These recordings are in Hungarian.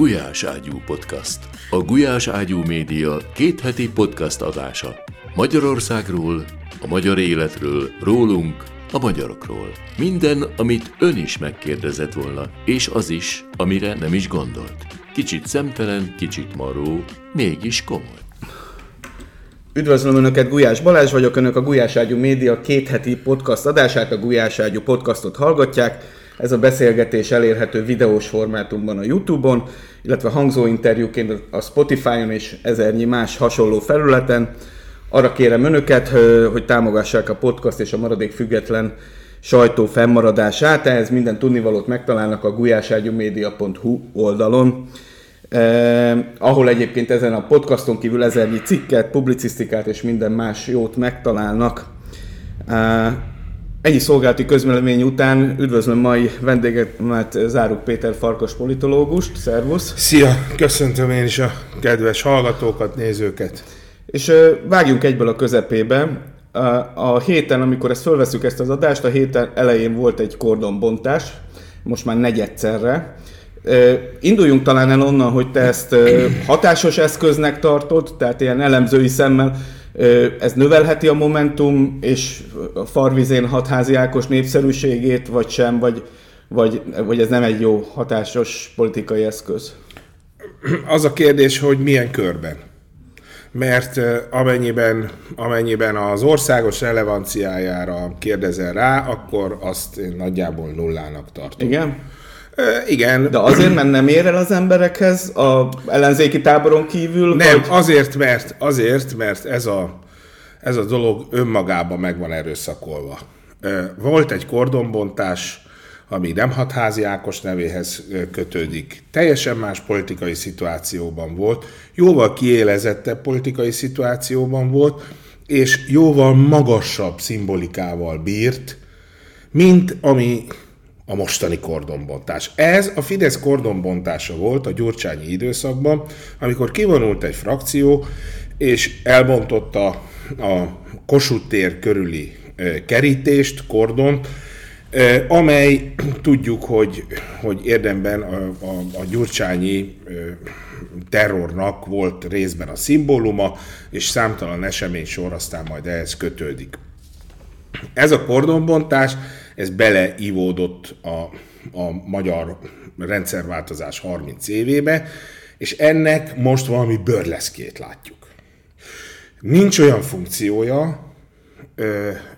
Gulyás Ágyú Podcast. A Gulyás Ágyú Média két heti podcast adása. Magyarországról, a magyar életről, rólunk, a magyarokról. Minden, amit ön is megkérdezett volna, és az is, amire nem is gondolt. Kicsit szemtelen, kicsit maró, mégis komoly. Üdvözlöm Önöket, Gulyás Balázs vagyok, Önök a Gulyás Ágyú Média két heti podcast adását, a Gulyás Ágyú podcastot hallgatják. Ez a beszélgetés elérhető videós formátumban a Youtube-on, illetve hangzóinterjúként a Spotify-on és ezernyi más hasonló felületen. Arra kérem Önöket, hogy támogassák a podcast és a maradék független sajtó fennmaradását. Ehhez minden tudnivalót megtalálnak a gulyáságyumedia.hu oldalon. Eh, ahol egyébként ezen a podcaston kívül ezernyi cikket, publicisztikát és minden más jót megtalálnak. Eh, Ennyi szolgálati közmelemény után üdvözlöm mai vendégemet, Záruk Péter Farkas politológust. Szervusz! Szia! Köszöntöm én is a kedves hallgatókat, nézőket. És vágjunk egyből a közepébe. A héten, amikor ezt fölveszük ezt az adást, a héten elején volt egy kordonbontás, most már negyedszerre. Induljunk talán el onnan, hogy te ezt hatásos eszköznek tartod, tehát ilyen elemzői szemmel ez növelheti a Momentum és a Farvizén hatházi Ákos népszerűségét, vagy sem, vagy, vagy, vagy ez nem egy jó hatásos politikai eszköz? Az a kérdés, hogy milyen körben. Mert amennyiben, amennyiben az országos relevanciájára kérdezel rá, akkor azt én nagyjából nullának tartom. Igen? Igen. De azért, mert nem ér el az emberekhez a ellenzéki táboron kívül? Nem, vagy? azért, mert, azért, mert ez a, ez a dolog önmagában meg van erőszakolva. Volt egy kordonbontás, ami nem hatházi Ákos nevéhez kötődik. Teljesen más politikai szituációban volt, jóval kiélezettebb politikai szituációban volt, és jóval magasabb szimbolikával bírt, mint ami a mostani kordonbontás. Ez a Fidesz kordonbontása volt a gyurcsányi időszakban, amikor kivonult egy frakció, és elbontotta a Kossuth tér körüli kerítést, kordont, amely tudjuk, hogy, hogy érdemben a, a, a gyurcsányi terrornak volt részben a szimbóluma, és számtalan esemény sor aztán majd ehhez kötődik. Ez a kordonbontás ez beleivódott a, a magyar rendszerváltozás 30 évébe, és ennek most valami bőrleszkét látjuk. Nincs olyan funkciója,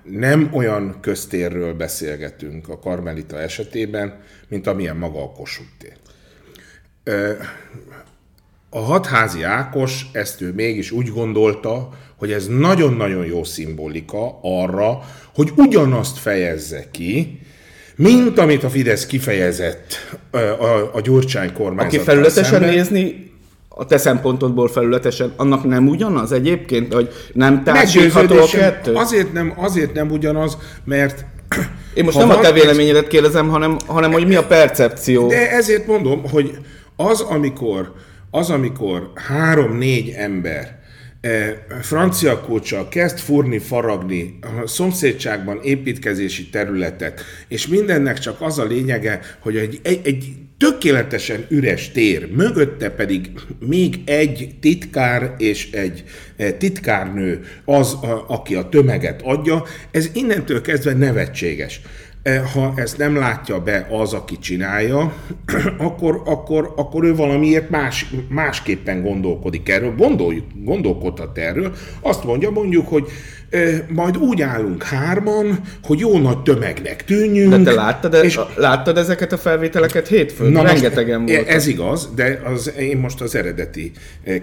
nem olyan köztérről beszélgetünk a Karmelita esetében, mint amilyen maga a Kossuth tér. A hatházi Ákos ezt ő mégis úgy gondolta, hogy ez nagyon-nagyon jó szimbolika arra, hogy ugyanazt fejezze ki, mint amit a Fidesz kifejezett a, a, a Gyurcsány kormányzat. Aki felületesen szemben. nézni, a te szempontodból felületesen, annak nem ugyanaz egyébként, hogy nem társítható a kettő? Azért nem, azért nem ugyanaz, mert én most nem a te véleményedet kérdezem, hanem, hanem hogy mi a percepció. De ezért mondom, hogy az, amikor, az, amikor három-négy ember E, francia kulcsal kezd furni, faragni a szomszédságban építkezési területet, és mindennek csak az a lényege, hogy egy, egy, egy tökéletesen üres tér, mögötte pedig még egy titkár és egy e, titkárnő az, a, aki a tömeget adja, ez innentől kezdve nevetséges. E, ha ezt nem látja be az, aki csinálja, akkor, akkor, akkor ő valamiért más, másképpen gondolkodik erről, gondoljuk, gondolkodhat erről. Azt mondja mondjuk, hogy majd úgy állunk hárman, hogy jó nagy tömegnek tűnjünk. De te láttad, és... láttad ezeket a felvételeket hétfőn? Na Rengetegen most, volt. Ez igaz, de az, én most az eredeti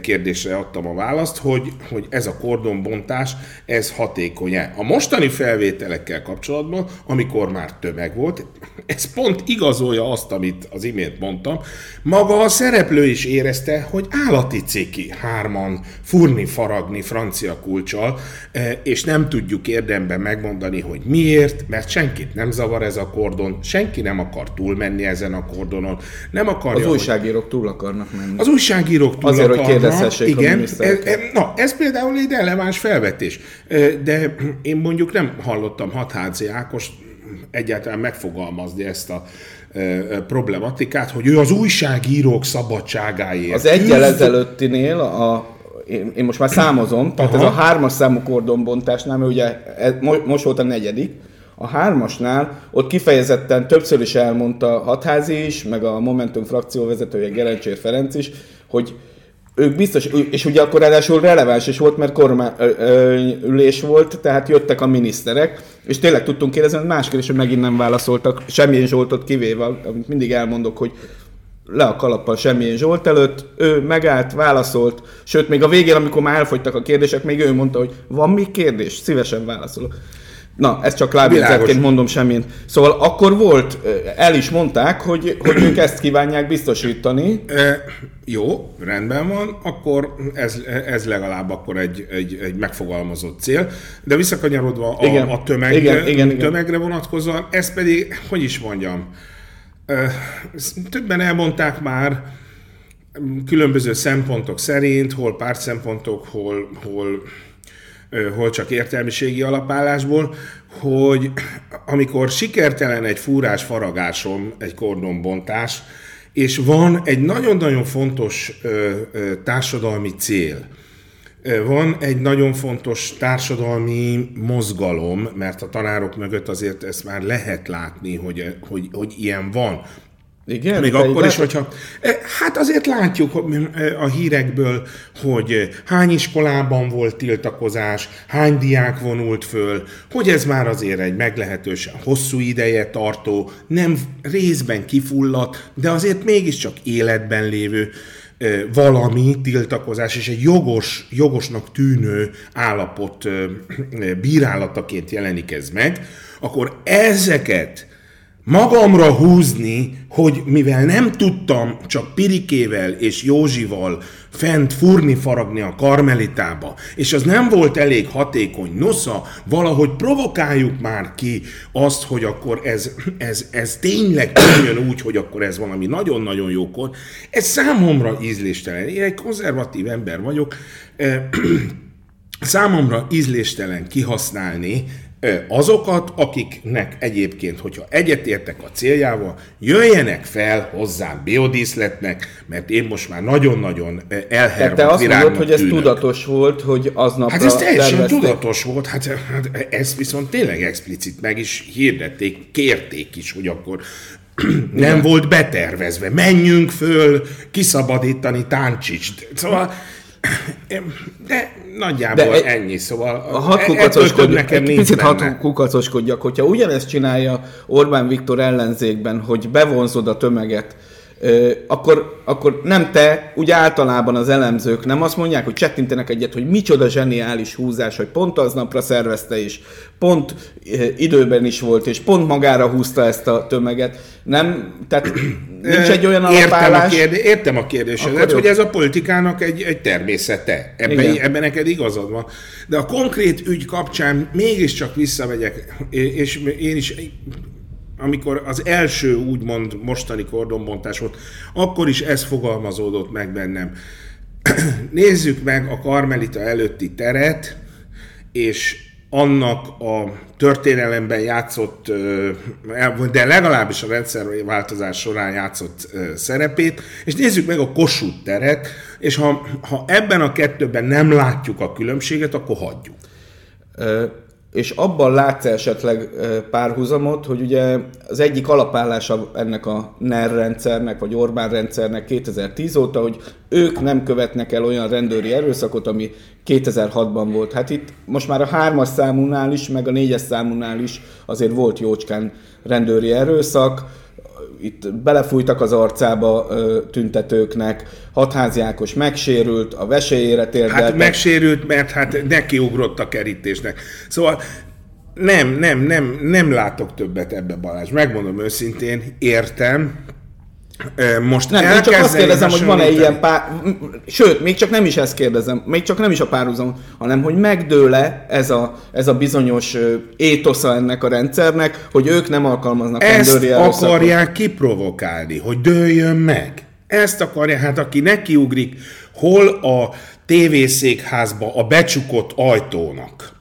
kérdésre adtam a választ, hogy, hogy ez a kordonbontás, ez hatékony-e. A mostani felvételekkel kapcsolatban, amikor már tömeg volt, ez pont igazolja azt, amit az imént mondtam, maga a szereplő is érezte, hogy állati ciki hárman furni, faragni francia kulcsal, és és nem tudjuk érdemben megmondani, hogy miért, mert senkit nem zavar ez a kordon, senki nem akar túlmenni ezen a kordonon, nem akarja, Az újságírók túl akarnak menni. Az újságírók túl Azért, akarnak, hogy kérdezhessék igen, a e, e, Na, ez például egy releváns felvetés, e, de én mondjuk nem hallottam Hatházi Ákos egyáltalán megfogalmazni ezt a problematikát, hogy ő az újságírók szabadságáért. Az egyel ezelőttinél a, én, én most már számozom, tehát Aha. ez a hármas számú kordonbontásnál, mert ugye ez, most volt a negyedik, a hármasnál ott kifejezetten többször is elmondta Hatházi is, meg a Momentum frakció vezetője Gerencsér Ferenc is, hogy ők biztos, és ugye akkor ráadásul releváns is volt, mert kormányülés volt, tehát jöttek a miniszterek, és tényleg tudtunk kérdezni, hogy más kérdés, hogy megint nem válaszoltak, semmilyen Zsoltot kivéve, amit mindig elmondok, hogy le a kalappal semmilyen Zsolt előtt, ő megállt, válaszolt, sőt, még a végén, amikor már elfogytak a kérdések, még ő mondta, hogy van még kérdés, szívesen válaszolok. Na, ezt csak lábjegyzetként mondom semmit. Szóval akkor volt, el is mondták, hogy, hogy ők ezt kívánják biztosítani. E, jó, rendben van, akkor ez, ez legalább akkor egy, egy, egy megfogalmazott cél. De visszakanyarodva a, igen. a tömeg, igen, igen, tömegre igen. vonatkozóan, ez pedig, hogy is mondjam, többen elmondták már, különböző szempontok szerint, hol párt szempontok, hol, hol hol csak értelmiségi alapállásból, hogy amikor sikertelen egy fúrás faragásom, egy kordonbontás, és van egy nagyon-nagyon fontos ö, ö, társadalmi cél, van egy nagyon fontos társadalmi mozgalom, mert a tanárok mögött azért ezt már lehet látni, hogy, hogy, hogy ilyen van. Igen, Még akkor is, hogyha... Eh, hát azért látjuk eh, a hírekből, hogy hány iskolában volt tiltakozás, hány diák vonult föl, hogy ez már azért egy meglehetősen hosszú ideje tartó, nem részben kifulladt, de azért mégiscsak életben lévő valami tiltakozás, és egy jogos, jogosnak tűnő állapot bírálataként jelenik ez meg, akkor ezeket magamra húzni, hogy mivel nem tudtam csak Pirikével és Józsival fent furni faragni a karmelitába, és az nem volt elég hatékony, nosza, valahogy provokáljuk már ki azt, hogy akkor ez, ez, ez tényleg jön úgy, hogy akkor ez valami nagyon-nagyon jókor. Ez számomra ízléstelen. Én egy konzervatív ember vagyok, számomra ízléstelen kihasználni azokat, akiknek egyébként, hogyha egyetértek a céljával, jöjjenek fel hozzám biodíszletnek, mert én most már nagyon-nagyon elhervadt te azt mondod, hogy ez tudatos volt, hogy aznap Hát ez teljesen tervezték. tudatos volt, hát, hát ezt viszont tényleg explicit meg is hirdették, kérték is, hogy akkor nem volt betervezve, menjünk föl kiszabadítani Táncsics. Szóval de nagyjából De ennyi, szóval a hat kukacoskodj, nekem egy picit hat kukacoskodjak, hogyha ugyanezt csinálja Orbán Viktor ellenzékben, hogy bevonzod a tömeget, akkor, akkor nem te, ugye általában az elemzők nem azt mondják, hogy csettintenek egyet, hogy micsoda zseniális húzás, hogy pont aznapra szervezte is, pont időben is volt, és pont magára húzta ezt a tömeget. Nem, tehát nincs egy olyan alapállás. Értem a, kérdé- értem a kérdésedet, hogy ez a politikának egy, egy természete. Ebben, ebben neked igazad van. De a konkrét ügy kapcsán mégiscsak visszamegyek, és én is amikor az első úgymond mostani kordonbontás volt, akkor is ez fogalmazódott meg bennem. Nézzük meg a Karmelita előtti teret, és annak a történelemben játszott, de legalábbis a rendszerváltozás során játszott szerepét, és nézzük meg a Kossuth teret, és ha, ha ebben a kettőben nem látjuk a különbséget, akkor hagyjuk és abban látsz esetleg párhuzamot, hogy ugye az egyik alapállása ennek a NER rendszernek, vagy Orbán rendszernek 2010 óta, hogy ők nem követnek el olyan rendőri erőszakot, ami 2006-ban volt. Hát itt most már a hármas számúnál is, meg a négyes számúnál is azért volt jócskán rendőri erőszak, itt belefújtak az arcába ö, tüntetőknek, hatházi Ákos megsérült, a vesélyére térdeltek. Hát megsérült, mert hát nekiugrott a kerítésnek. Szóval nem, nem, nem, nem látok többet ebbe Balázs. Megmondom őszintén, értem, most nem, én csak azt kérdezem, hogy van-e ilyen pár... Sőt, még csak nem is ezt kérdezem, még csak nem is a párhuzam, hanem hogy megdőle ez a, ez a bizonyos étosza ennek a rendszernek, hogy ők nem alkalmaznak Ezt akarják kiprovokálni, hogy dőljön meg. Ezt akarják, hát aki nekiugrik, hol a tévészékházba a becsukott ajtónak,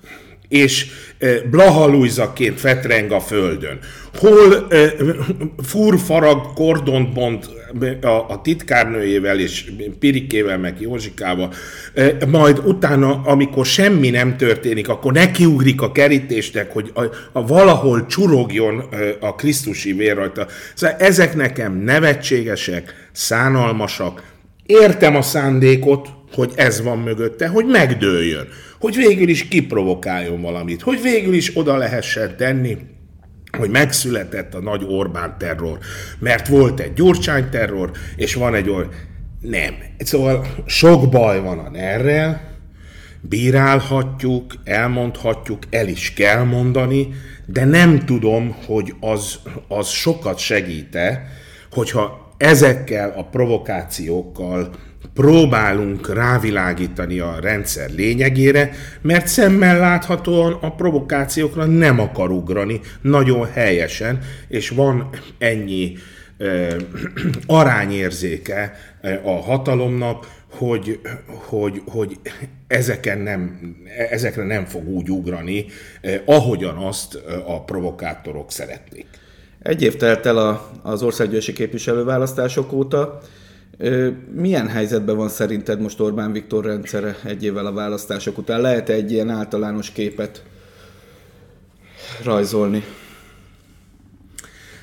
és blahalújzaként fetreng a földön. Hol furfarag kordont bont a, a titkárnőjével és Pirikével, meg Józsikával, majd utána, amikor semmi nem történik, akkor nekiugrik a kerítésnek, hogy a, a valahol csurogjon a Krisztusi vér rajta. Szóval ezek nekem nevetségesek, szánalmasak, értem a szándékot, hogy ez van mögötte, hogy megdőljön, hogy végül is kiprovokáljon valamit, hogy végül is oda lehessen tenni, hogy megszületett a nagy Orbán terror, mert volt egy Gyurcsány terror, és van egy olyan... Nem. Szóval sok baj van a erre, bírálhatjuk, elmondhatjuk, el is kell mondani, de nem tudom, hogy az, az sokat segíte, hogyha ezekkel a provokációkkal próbálunk rávilágítani a rendszer lényegére, mert szemmel láthatóan a provokációkra nem akar ugrani nagyon helyesen, és van ennyi ö, arányérzéke a hatalomnak, hogy, hogy, hogy ezeken nem, ezekre nem fog úgy ugrani, eh, ahogyan azt a provokátorok szeretnék. Egy év telt el a, az országgyűlési képviselőválasztások óta. Milyen helyzetben van szerinted most Orbán Viktor rendszere egy évvel a választások után? Lehet egy ilyen általános képet rajzolni?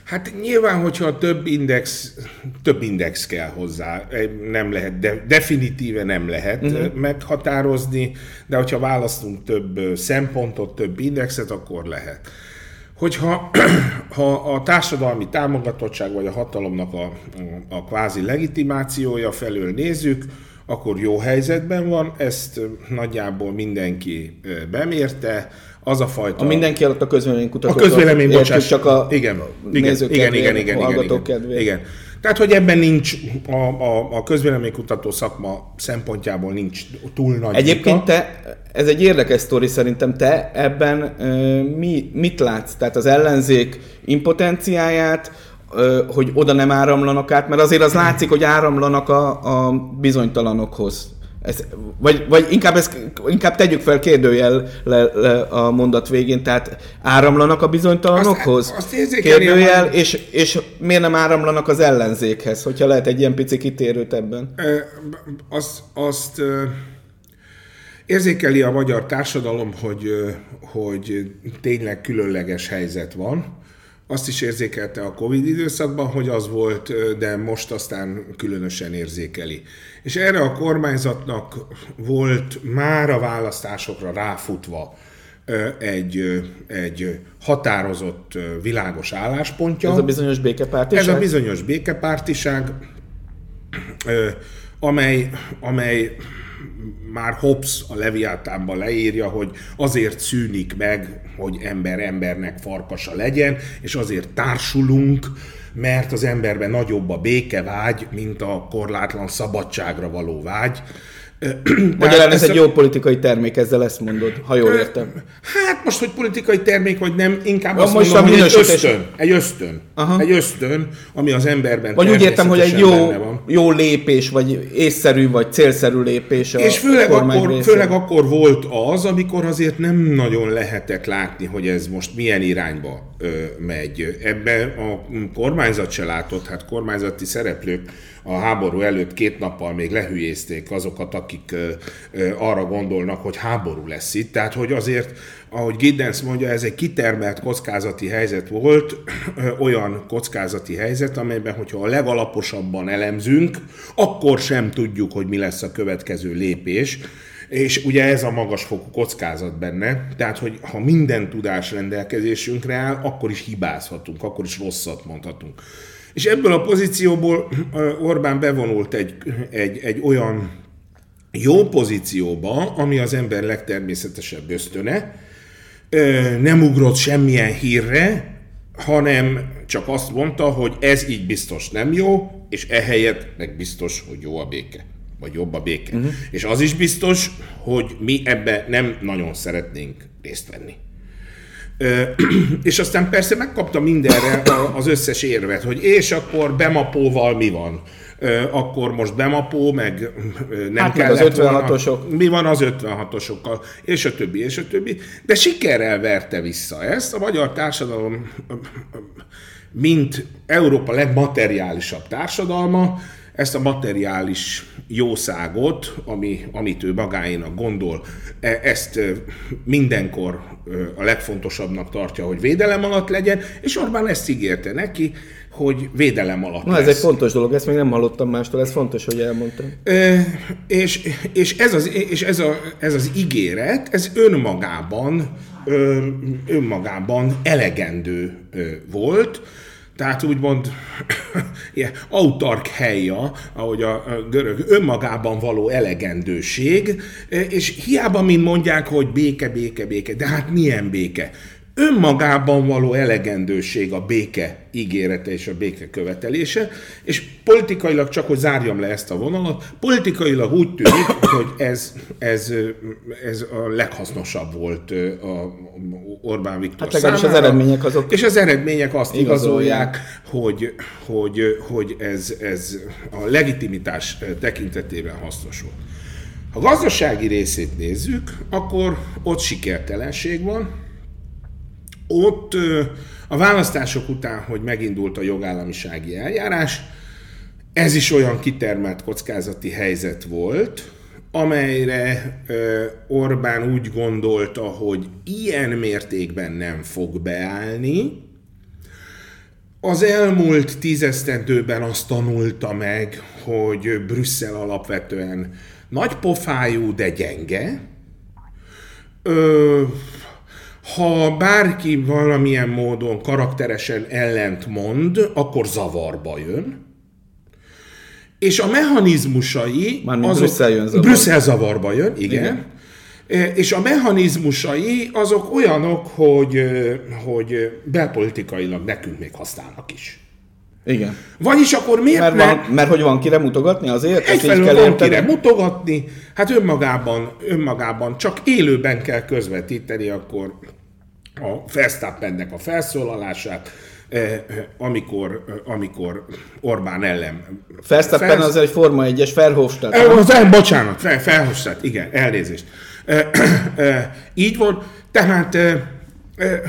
Hát nyilván, hogyha több index, több index kell hozzá, nem lehet, de definitíve nem lehet uh-huh. meghatározni, de hogyha választunk több szempontot, több indexet, akkor lehet hogyha ha a társadalmi támogatottság vagy a hatalomnak a, a kvázi legitimációja felől nézzük, akkor jó helyzetben van, ezt nagyjából mindenki bemérte, az a fajta... A mindenki alatt a közvélemény kutatók. A közvélemény, bocsánat. Csak a igen, igen, nézők igen, kedvér, igen, igen, igen, igen, igen. Tehát, hogy ebben nincs a, a, a közvéleménykutató szakma szempontjából nincs túl nagy Egyébként vita. te, ez egy érdekes sztori szerintem, te ebben ö, mi, mit látsz? Tehát az ellenzék impotenciáját, ö, hogy oda nem áramlanak át, mert azért az látszik, hogy áramlanak a, a bizonytalanokhoz. Ez, vagy, vagy inkább, ezt, inkább tegyük fel kérdőjel le, le a mondat végén, tehát áramlanak a bizonytalanokhoz? Azt, azt kérdőjel, és, és miért nem áramlanak az ellenzékhez, hogyha lehet egy ilyen pici kitérőt ebben? Azt, azt érzékeli a magyar társadalom, hogy, hogy tényleg különleges helyzet van, azt is érzékelte a Covid időszakban, hogy az volt, de most aztán különösen érzékeli. És erre a kormányzatnak volt már a választásokra ráfutva egy, egy határozott, világos álláspontja. Ez a bizonyos békepártiság? Ez a bizonyos békepártiság, amely, amely már Hobbes a Leviatánban leírja, hogy azért szűnik meg, hogy ember embernek farkasa legyen, és azért társulunk, mert az emberben nagyobb a békevágy, mint a korlátlan szabadságra való vágy. Magyarán ez egy jó politikai termék, ezzel ezt mondod, ha jól értem. Hát most, hogy politikai termék, vagy nem, inkább azt most mondom, hogy egy ösztön. Egy ösztön. Aha. Egy ösztön, ami az emberben Vagy úgy értem, hogy egy jó, jó lépés, vagy észszerű, vagy célszerű lépés a És főleg akkor, főleg akkor volt az, amikor azért nem nagyon lehetett látni, hogy ez most milyen irányba ö, megy. Ebben a kormányzat se látott, hát kormányzati szereplők a háború előtt két nappal még lehülyézték azokat, akik arra gondolnak, hogy háború lesz itt. Tehát, hogy azért, ahogy Giddens mondja, ez egy kitermelt kockázati helyzet volt, olyan kockázati helyzet, amelyben, hogyha a legalaposabban elemzünk, akkor sem tudjuk, hogy mi lesz a következő lépés. És ugye ez a magasfokú kockázat benne, tehát hogy ha minden tudás rendelkezésünkre áll, akkor is hibázhatunk, akkor is rosszat mondhatunk. És ebből a pozícióból Orbán bevonult egy, egy, egy olyan jó pozícióba, ami az ember legtermészetesebb ösztöne, nem ugrott semmilyen hírre, hanem csak azt mondta, hogy ez így biztos nem jó, és ehelyett meg biztos, hogy jó a béke, vagy jobb a béke. Uh-huh. És az is biztos, hogy mi ebbe nem nagyon szeretnénk részt venni. És aztán persze megkapta mindenre az összes érvet, hogy és akkor bemapóval mi van? akkor most Bemapó, meg nem Hát kellett az 56-osok. volna. Mi van az 56-osokkal, és a többi, és a többi. De sikerrel verte vissza ezt. A magyar társadalom, mint Európa legmateriálisabb társadalma, ezt a materiális jószágot, ami, amit ő magáénak gondol, e- ezt mindenkor a legfontosabbnak tartja, hogy védelem alatt legyen, és Orbán ezt ígérte neki, hogy védelem alatt Na ez lesz. egy fontos dolog, ezt még nem hallottam mástól, ez fontos, hogy elmondtam. És, és, ez, az, és ez, a, ez az ígéret, ez önmagában, önmagában elegendő volt, tehát úgymond ilyen autark helya, ahogy a, görög, önmagában való elegendőség, ö, és hiába mind mondják, hogy béke, béke, béke, de hát milyen béke? Önmagában való elegendőség a béke ígérete és a béke követelése, és politikailag, csak hogy zárjam le ezt a vonalat, politikailag úgy tűnik, hogy ez, ez, ez a leghasznosabb volt a Orbán Viktor Hát legalábbis az számára. eredmények azok És az eredmények azt igazolják. igazolják, hogy, hogy, hogy ez, ez a legitimitás tekintetében hasznos volt. Ha gazdasági részét nézzük, akkor ott sikertelenség van, ott a választások után, hogy megindult a jogállamisági eljárás, ez is olyan kitermelt kockázati helyzet volt, amelyre Orbán úgy gondolta, hogy ilyen mértékben nem fog beállni. Az elmúlt tízesztendőben azt tanulta meg, hogy Brüsszel alapvetően nagy pofájú, de gyenge. Ö, ha bárki valamilyen módon karakteresen ellent mond, akkor zavarba jön. És a mechanizmusai... Mármint Brüsszel jön zavarba. Brüsszel zavarba jön, igen. igen. És a mechanizmusai azok olyanok, hogy, hogy belpolitikailag nekünk még használnak is. Igen. Vagyis akkor miért Mert, van, mert hogy van kire mutogatni azért? Egyfelől kell van érteni? kire mutogatni, hát önmagában, önmagában csak élőben kell közvetíteni akkor a Verstappennek a felszólalását, eh, amikor, eh, amikor Orbán ellen... Verstappen Felsz- az egy Forma 1-es Verhofstadt. Eh, Az, el, bocsánat, felhoztad, igen, elnézést. Eh, eh, Így van, tehát eh, eh,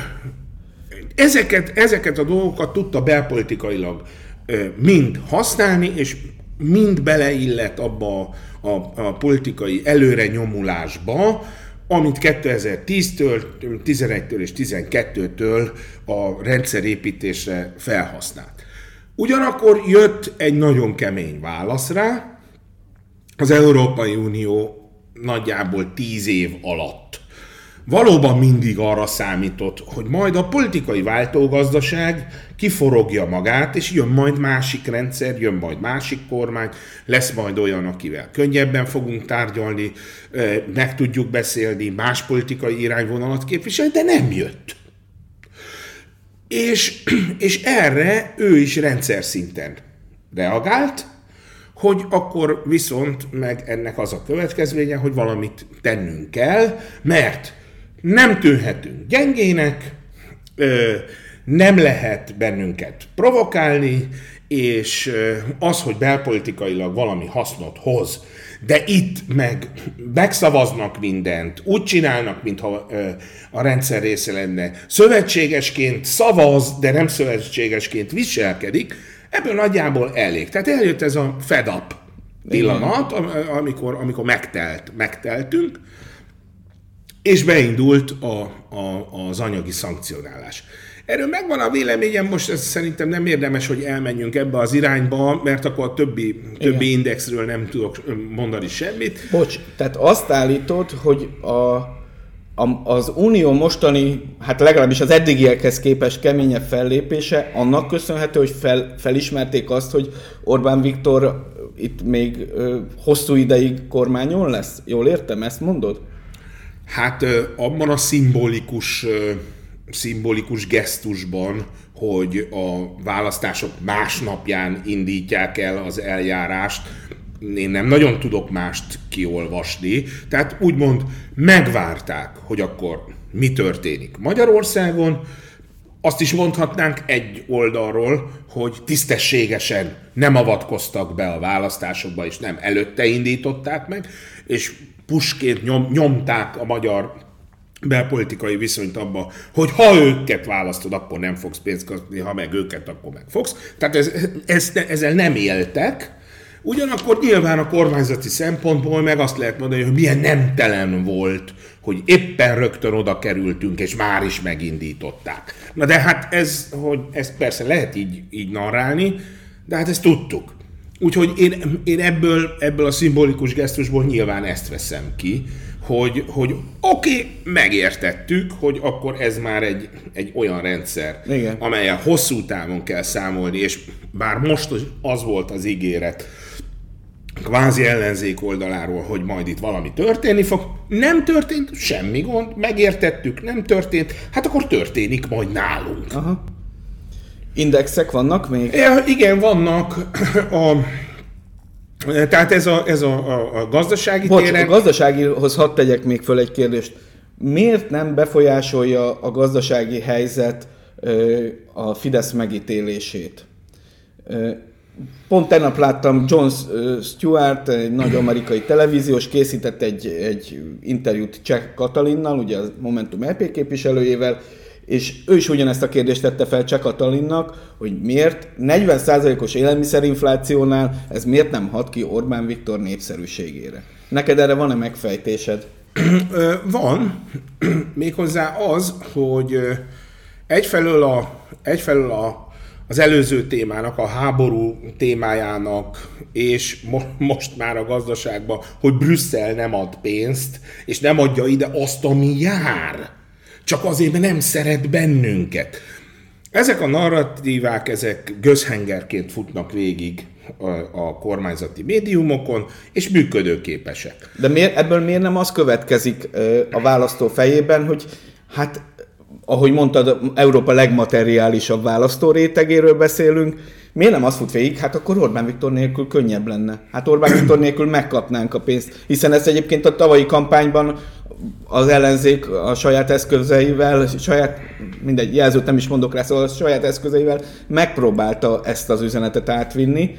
ezeket, ezeket a dolgokat tudta belpolitikailag eh, mind használni, és mind beleillett abba a, a, a politikai előre nyomulásba, amit 2010-től, 11-től és 12-től a rendszerépítésre felhasznált. Ugyanakkor jött egy nagyon kemény válasz rá, az Európai Unió nagyjából tíz év alatt valóban mindig arra számított, hogy majd a politikai váltógazdaság kiforogja magát, és jön majd másik rendszer, jön majd másik kormány, lesz majd olyan, akivel könnyebben fogunk tárgyalni, meg tudjuk beszélni, más politikai irányvonalat képviselni, de nem jött. És, és erre ő is rendszer szinten reagált, hogy akkor viszont meg ennek az a következménye, hogy valamit tennünk kell, mert nem tűnhetünk gyengének, nem lehet bennünket provokálni, és az, hogy belpolitikailag valami hasznot hoz, de itt meg megszavaznak mindent, úgy csinálnak, mintha a rendszer része lenne. Szövetségesként szavaz, de nem szövetségesként viselkedik, ebből nagyjából elég. Tehát eljött ez a fed up pillanat, am- amikor, amikor megtelt, megteltünk, és beindult a, a, az anyagi szankcionálás. Erről megvan a véleményem, most ez szerintem nem érdemes, hogy elmenjünk ebbe az irányba, mert akkor a többi, többi indexről nem tudok mondani semmit. Bocs, tehát azt állítod, hogy a, a, az Unió mostani, hát legalábbis az eddigiekhez képest keményebb fellépése annak köszönhető, hogy fel, felismerték azt, hogy Orbán Viktor itt még ö, hosszú ideig kormányon lesz? Jól értem, ezt mondod? Hát abban a szimbolikus, szimbolikus gesztusban, hogy a választások másnapján indítják el az eljárást, én nem nagyon tudok mást kiolvasni. Tehát úgymond megvárták, hogy akkor mi történik Magyarországon, azt is mondhatnánk egy oldalról, hogy tisztességesen nem avatkoztak be a választásokba, és nem előtte indították meg, és pusként nyom, nyomták a magyar belpolitikai viszonyt abba, hogy ha őket választod, akkor nem fogsz pénzt kapni, ha meg őket, akkor meg fogsz. Tehát ez, ez, ezzel nem éltek, Ugyanakkor nyilván a kormányzati szempontból meg azt lehet mondani, hogy milyen nemtelen volt, hogy éppen rögtön oda kerültünk, és már is megindították. Na de hát ez, hogy ezt persze lehet így, így narrálni, de hát ezt tudtuk. Úgyhogy én, én ebből, ebből a szimbolikus gesztusból nyilván ezt veszem ki, hogy, hogy oké, okay, megértettük, hogy akkor ez már egy, egy olyan rendszer, Igen. amelyen hosszú távon kell számolni, és bár most az volt az ígéret, kvázi ellenzék oldaláról, hogy majd itt valami történni fog. Nem történt, semmi gond, megértettük, nem történt, hát akkor történik majd nálunk. Aha. Indexek vannak még? Ja, igen, vannak. A, tehát ez a, ez a, a, a gazdasági Bocs, téren... a gazdaságihoz hadd tegyek még föl egy kérdést. Miért nem befolyásolja a gazdasági helyzet a Fidesz megítélését? Pont tegnap láttam John Stewart, egy nagy amerikai televíziós, készített egy, egy interjút Cseh Katalinnal, ugye a Momentum EP képviselőjével, és ő is ugyanezt a kérdést tette fel Cseh Katalinnak, hogy miért 40%-os élelmiszerinflációnál ez miért nem hat ki Orbán Viktor népszerűségére. Neked erre van-e megfejtésed? Van, méghozzá az, hogy egyfelől a, egyfelől a az előző témának, a háború témájának, és mo- most már a gazdaságban, hogy Brüsszel nem ad pénzt, és nem adja ide azt, ami jár. Csak azért, mert nem szeret bennünket. Ezek a narratívák, ezek gözhengerként futnak végig a, kormányzati médiumokon, és működőképesek. De miért, ebből miért nem az következik a választó fejében, hogy hát ahogy mondtad, Európa legmateriálisabb választó rétegéről beszélünk, miért nem azt fut végig? Hát akkor Orbán Viktor nélkül könnyebb lenne. Hát Orbán Viktor nélkül megkapnánk a pénzt. Hiszen ezt egyébként a tavalyi kampányban az ellenzék a saját eszközeivel, saját, mindegy, jelzőt nem is mondok rá, szóval a saját eszközeivel megpróbálta ezt az üzenetet átvinni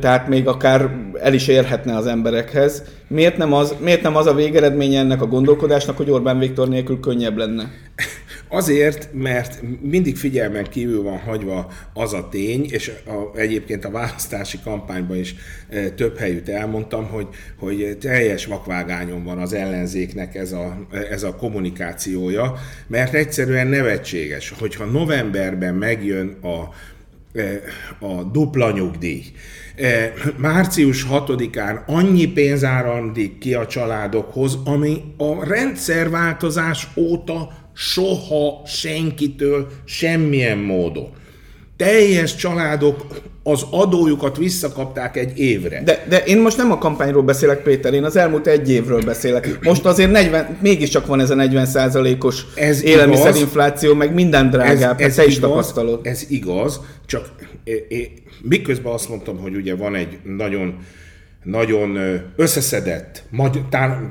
tehát még akár el is érhetne az emberekhez. Miért nem az, miért nem az a végeredménye ennek a gondolkodásnak, hogy Orbán Viktor nélkül könnyebb lenne? Azért, mert mindig figyelmen kívül van hagyva az a tény, és a, egyébként a választási kampányban is e, több helyütt elmondtam, hogy, hogy teljes vakvágányon van az ellenzéknek ez a, ez a kommunikációja, mert egyszerűen nevetséges, hogyha novemberben megjön a E, a dupla nyugdíj. E, március 6-án annyi pénz árandik ki a családokhoz, ami a rendszerváltozás óta soha senkitől semmilyen módon teljes családok az adójukat visszakapták egy évre. De, de én most nem a kampányról beszélek, Péter, én az elmúlt egy évről beszélek. Most azért 40, mégiscsak van ez a 40 százalékos élelmiszerinfláció, meg minden drágább, ez, ez te is igaz, tapasztalod. Ez igaz, csak é, miközben azt mondtam, hogy ugye van egy nagyon nagyon összeszedett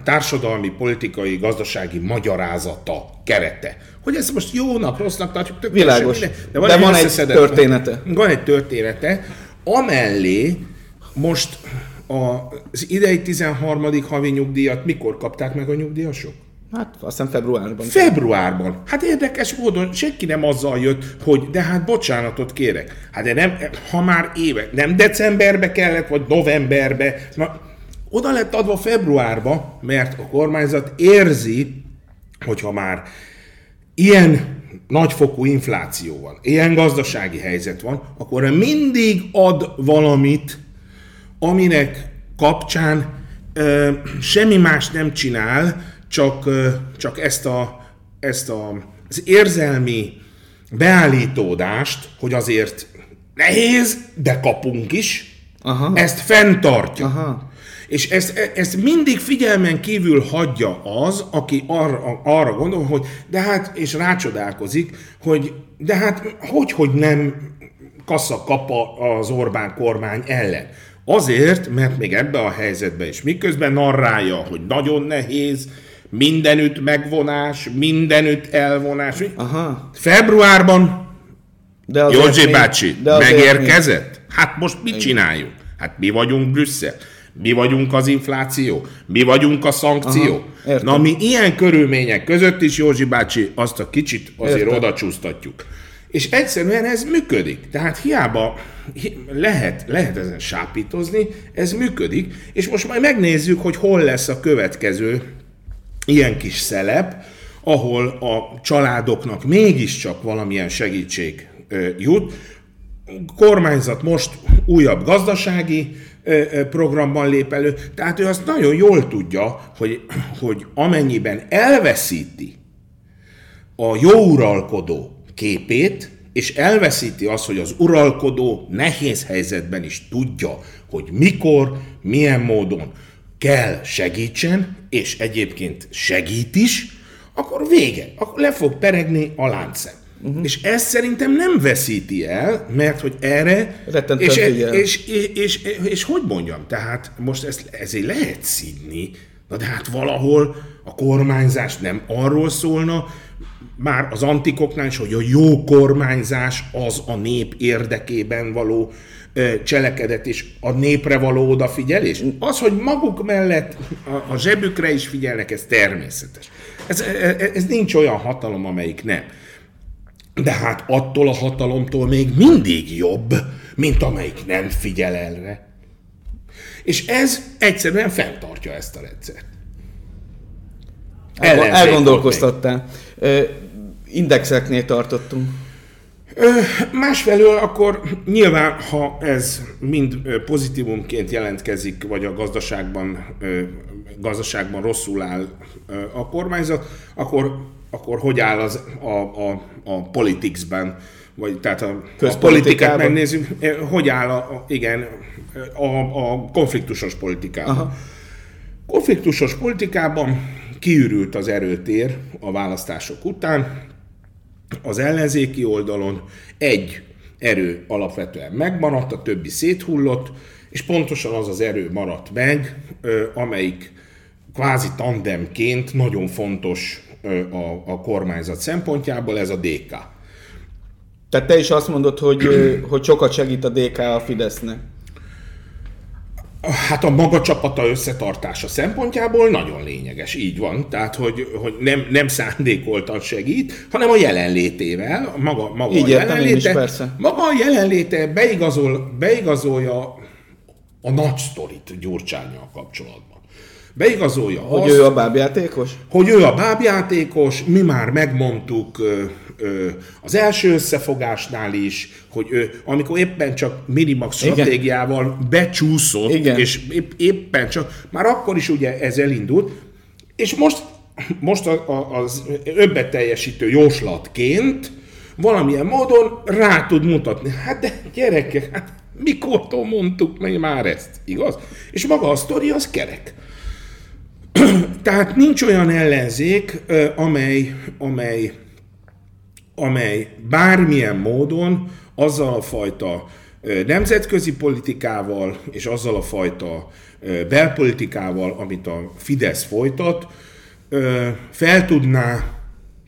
társadalmi, politikai, gazdasági magyarázata, kerete. Hogy ezt most jónak, rossznak tartjuk, tök Világos. Minden, de van, de egy, van egy története. Van egy története, amellé most az idei 13. havi nyugdíjat mikor kapták meg a nyugdíjasok? Hát azt hiszem februárban. Februárban. Hát érdekes módon senki nem azzal jött, hogy de hát bocsánatot kérek. Hát de nem, ha már éve, nem decemberbe kellett, vagy novemberbe, na, oda lett adva februárba, mert a kormányzat érzi, hogyha már ilyen nagyfokú infláció van, ilyen gazdasági helyzet van, akkor mindig ad valamit, aminek kapcsán ö, semmi más nem csinál, csak, csak ezt, a, ezt a, az érzelmi beállítódást, hogy azért nehéz, de kapunk is, Aha. ezt fenntartja. Aha. És ezt, ezt mindig figyelmen kívül hagyja az, aki arra, arra gondol, hogy de hát, és rácsodálkozik, hogy de hát hogy, hogy nem kassa kapa az Orbán kormány ellen. Azért, mert még ebbe a helyzetbe is miközben narrálja, hogy nagyon nehéz, mindenütt megvonás, mindenütt elvonás. Aha. Februárban De Józsi mi- bácsi de megérkezett? Hát most mit csináljunk? Hát mi vagyunk Brüsszel. Mi vagyunk az infláció, mi vagyunk a szankció. Aha. Na mi ilyen körülmények között is, Józsi bácsi, azt a kicsit azért Értem. oda csúsztatjuk. És egyszerűen ez működik. Tehát hiába hi- lehet, lehet ezen sápítozni, ez működik, és most majd megnézzük, hogy hol lesz a következő ilyen kis szelep, ahol a családoknak mégiscsak valamilyen segítség jut. Kormányzat most újabb gazdasági programban lép elő, tehát ő azt nagyon jól tudja, hogy, hogy amennyiben elveszíti a jó uralkodó képét, és elveszíti azt, hogy az uralkodó nehéz helyzetben is tudja, hogy mikor, milyen módon kell segítsen, és egyébként segít is, akkor vége, akkor le fog peregni a láncszem. Uh-huh. És ezt szerintem nem veszíti el, mert hogy erre... Rettentően És, és, és, és, és, és hogy mondjam, tehát most ezt ezért lehet szidni, na de hát valahol a kormányzás nem arról szólna, már az antikoknál is, hogy a jó kormányzás az a nép érdekében való cselekedet és a népre való odafigyelés. Az, hogy maguk mellett a, a zsebükre is figyelnek, ez természetes. Ez, ez, ez nincs olyan hatalom, amelyik nem. De hát attól a hatalomtól még mindig jobb, mint amelyik nem figyel erre. És ez egyszerűen fenntartja ezt a rendszert. Ellenzék Elgondolkoztattál. Indexeknél tartottunk. Másfelől akkor nyilván, ha ez mind pozitívumként jelentkezik, vagy a gazdaságban, gazdaságban rosszul áll a kormányzat, akkor, akkor hogy áll az a, a, a politicsben, vagy tehát a, a politikát megnézzük, hogy áll a, a, igen, a, a konfliktusos politikában. Aha. Konfliktusos politikában kiürült az erőtér a választások után, az ellenzéki oldalon egy erő alapvetően megmaradt, a többi széthullott, és pontosan az az erő maradt meg, amelyik kvázi tandemként nagyon fontos a, a kormányzat szempontjából, ez a DK. Tehát te is azt mondod, hogy, hogy sokat segít a DK a Fidesznek. Hát a maga csapata összetartása szempontjából nagyon lényeges, így van. Tehát, hogy, hogy nem, nem szándékoltan segít, hanem a jelenlétével, a maga, maga Így a jelenléte, is, persze. maga a jelenléte beigazol, beigazolja a nagy sztorit Gyurcsányjal kapcsolatban. Beigazolja Hogy azt, ő a bábjátékos? hogy ő a bábjátékos, mi már megmondtuk ö, ö, az első összefogásnál is, hogy ő, amikor éppen csak Minimax Igen. stratégiával becsúszott, Igen. és épp, éppen csak, már akkor is ugye ez elindult, és most, most a, a, az öbbet teljesítő jóslatként valamilyen módon rá tud mutatni. Hát de gyerekek, hát mikortól mondtuk meg már ezt, igaz? És maga a sztori az kerek. Tehát nincs olyan ellenzék, amely, amely, amely bármilyen módon azzal a fajta nemzetközi politikával és azzal a fajta belpolitikával, amit a Fidesz folytat, fel tudná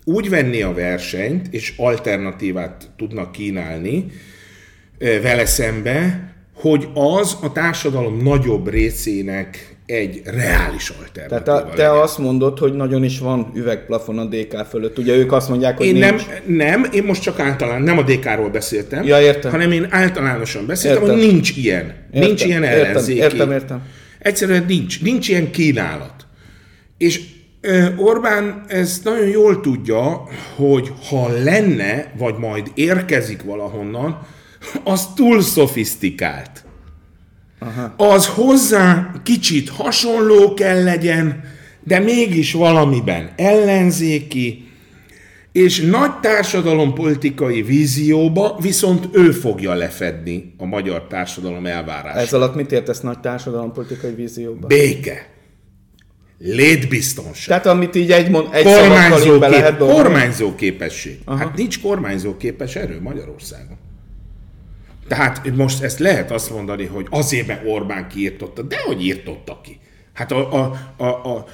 úgy venni a versenyt, és alternatívát tudna kínálni vele szembe, hogy az a társadalom nagyobb részének egy reális alternatíva Tehát a, te legyen. azt mondod, hogy nagyon is van üvegplafon a DK fölött. Ugye ők azt mondják, hogy Én nincs. nem, nem, én most csak általán, nem a DK-ról beszéltem, Ja, értem. hanem én általánosan beszéltem, Értem. hogy nincs ilyen. Értem, nincs ilyen ellenzéki. értem, értem. Egyszerűen nincs. Nincs ilyen kínálat. És Orbán ezt nagyon jól tudja, hogy ha lenne, vagy majd érkezik valahonnan, az túl szofisztikált. Aha. Az hozzá kicsit hasonló kell legyen, de mégis valamiben ellenzéki, és nagy társadalompolitikai vízióba viszont ő fogja lefedni a magyar társadalom elvárását. Ez alatt mit értesz nagy társadalompolitikai vízióban? Béke. Létbiztonság. Tehát amit így egy, mond, egy Kormányzó, be lehet kép, dolgozni. kormányzó képesség. Aha. Hát nincs kormányzó képes erő Magyarországon. Tehát most ezt lehet azt mondani, hogy azért, mert Orbán kiírtotta. De hogy írtotta ki? Hát a, a, a, a,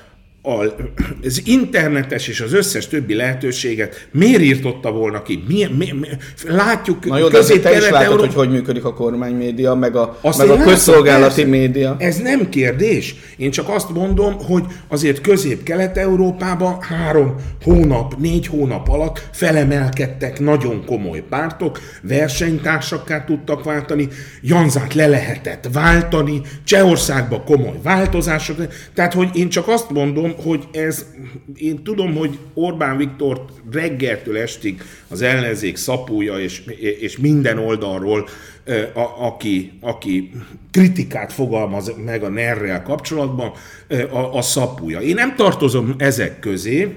az internetes és az összes többi lehetőséget miért írtotta volna ki? Mi, mi, mi, látjuk Na jó, de azért te is látod, hogy hogy működik a kormánymédia, meg a, Azt meg a látom, közszolgálati persze. média. Ez nem kérdés. Én csak azt mondom, hogy azért közép-kelet-európában három hónap, négy hónap alatt felemelkedtek nagyon komoly pártok, versenytársakká tudtak váltani, Janzát le lehetett váltani, Csehországban komoly változások. Tehát, hogy én csak azt mondom, hogy ez, én tudom, hogy Orbán Viktor reggeltől estig az ellenzék szapúja, és, és minden oldalról a, aki, aki kritikát fogalmaz meg a NER-rel kapcsolatban, a, a szapúja. Én nem tartozom ezek közé,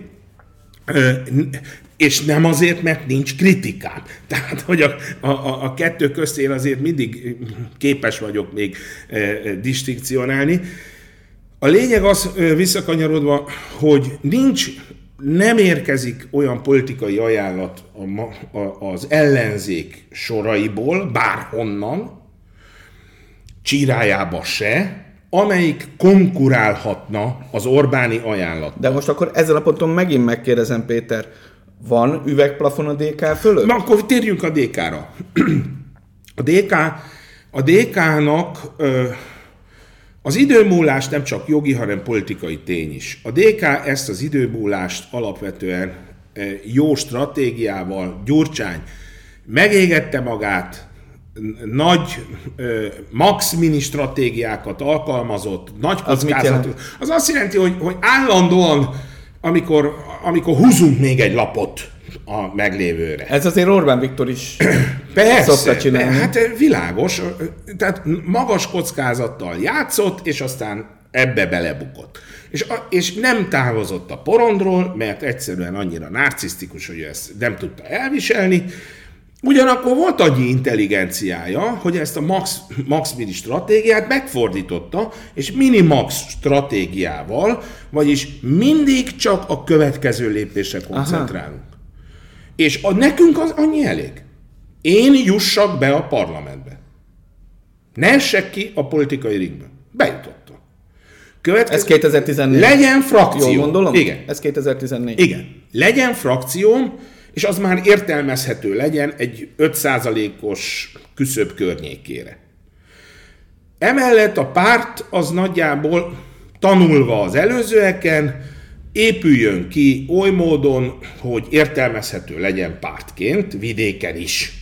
és nem azért, mert nincs kritikám. Tehát, hogy a, a, a kettő közt én azért mindig képes vagyok még distinkcionálni. A lényeg az, visszakanyarodva, hogy nincs, nem érkezik olyan politikai ajánlat a, a, az ellenzék soraiból, bárhonnan, csírájába se, amelyik konkurálhatna az Orbáni ajánlat. De most akkor ezzel a ponton megint megkérdezem, Péter, van üvegplafon a DK fölött? Na akkor térjünk a DK-ra. A DK, a DK-nak az időmúlás nem csak jogi, hanem politikai tény is. A DK ezt az időmúlást alapvetően jó stratégiával, Gyurcsány megégette magát, nagy max mini stratégiákat alkalmazott, nagy kockázatot. Az, az azt jelenti, hogy, hogy állandóan, amikor, amikor húzunk még egy lapot a meglévőre. Ez azért Orbán Viktor is Persze, szokta csinálni. hát világos, tehát magas kockázattal játszott, és aztán ebbe belebukott. És, a, és nem távozott a porondról, mert egyszerűen annyira narcisztikus, hogy ezt nem tudta elviselni, Ugyanakkor volt annyi intelligenciája, hogy ezt a max, max mini stratégiát megfordította, és mini-max stratégiával, vagyis mindig csak a következő lépésre koncentrálunk. Aha. És a, nekünk az annyi elég. Én jussak be a parlamentbe. Ne essek ki a politikai ringbe. Bejutottam. Következő... Ez 2014. Legyen frakció. Jól gondolom? Igen. Ez 2014. Igen. Legyen frakcióm, és az már értelmezhető legyen egy 5%-os küszöb környékére. Emellett a párt az nagyjából tanulva az előzőeken, épüljön ki oly módon, hogy értelmezhető legyen pártként, vidéken is.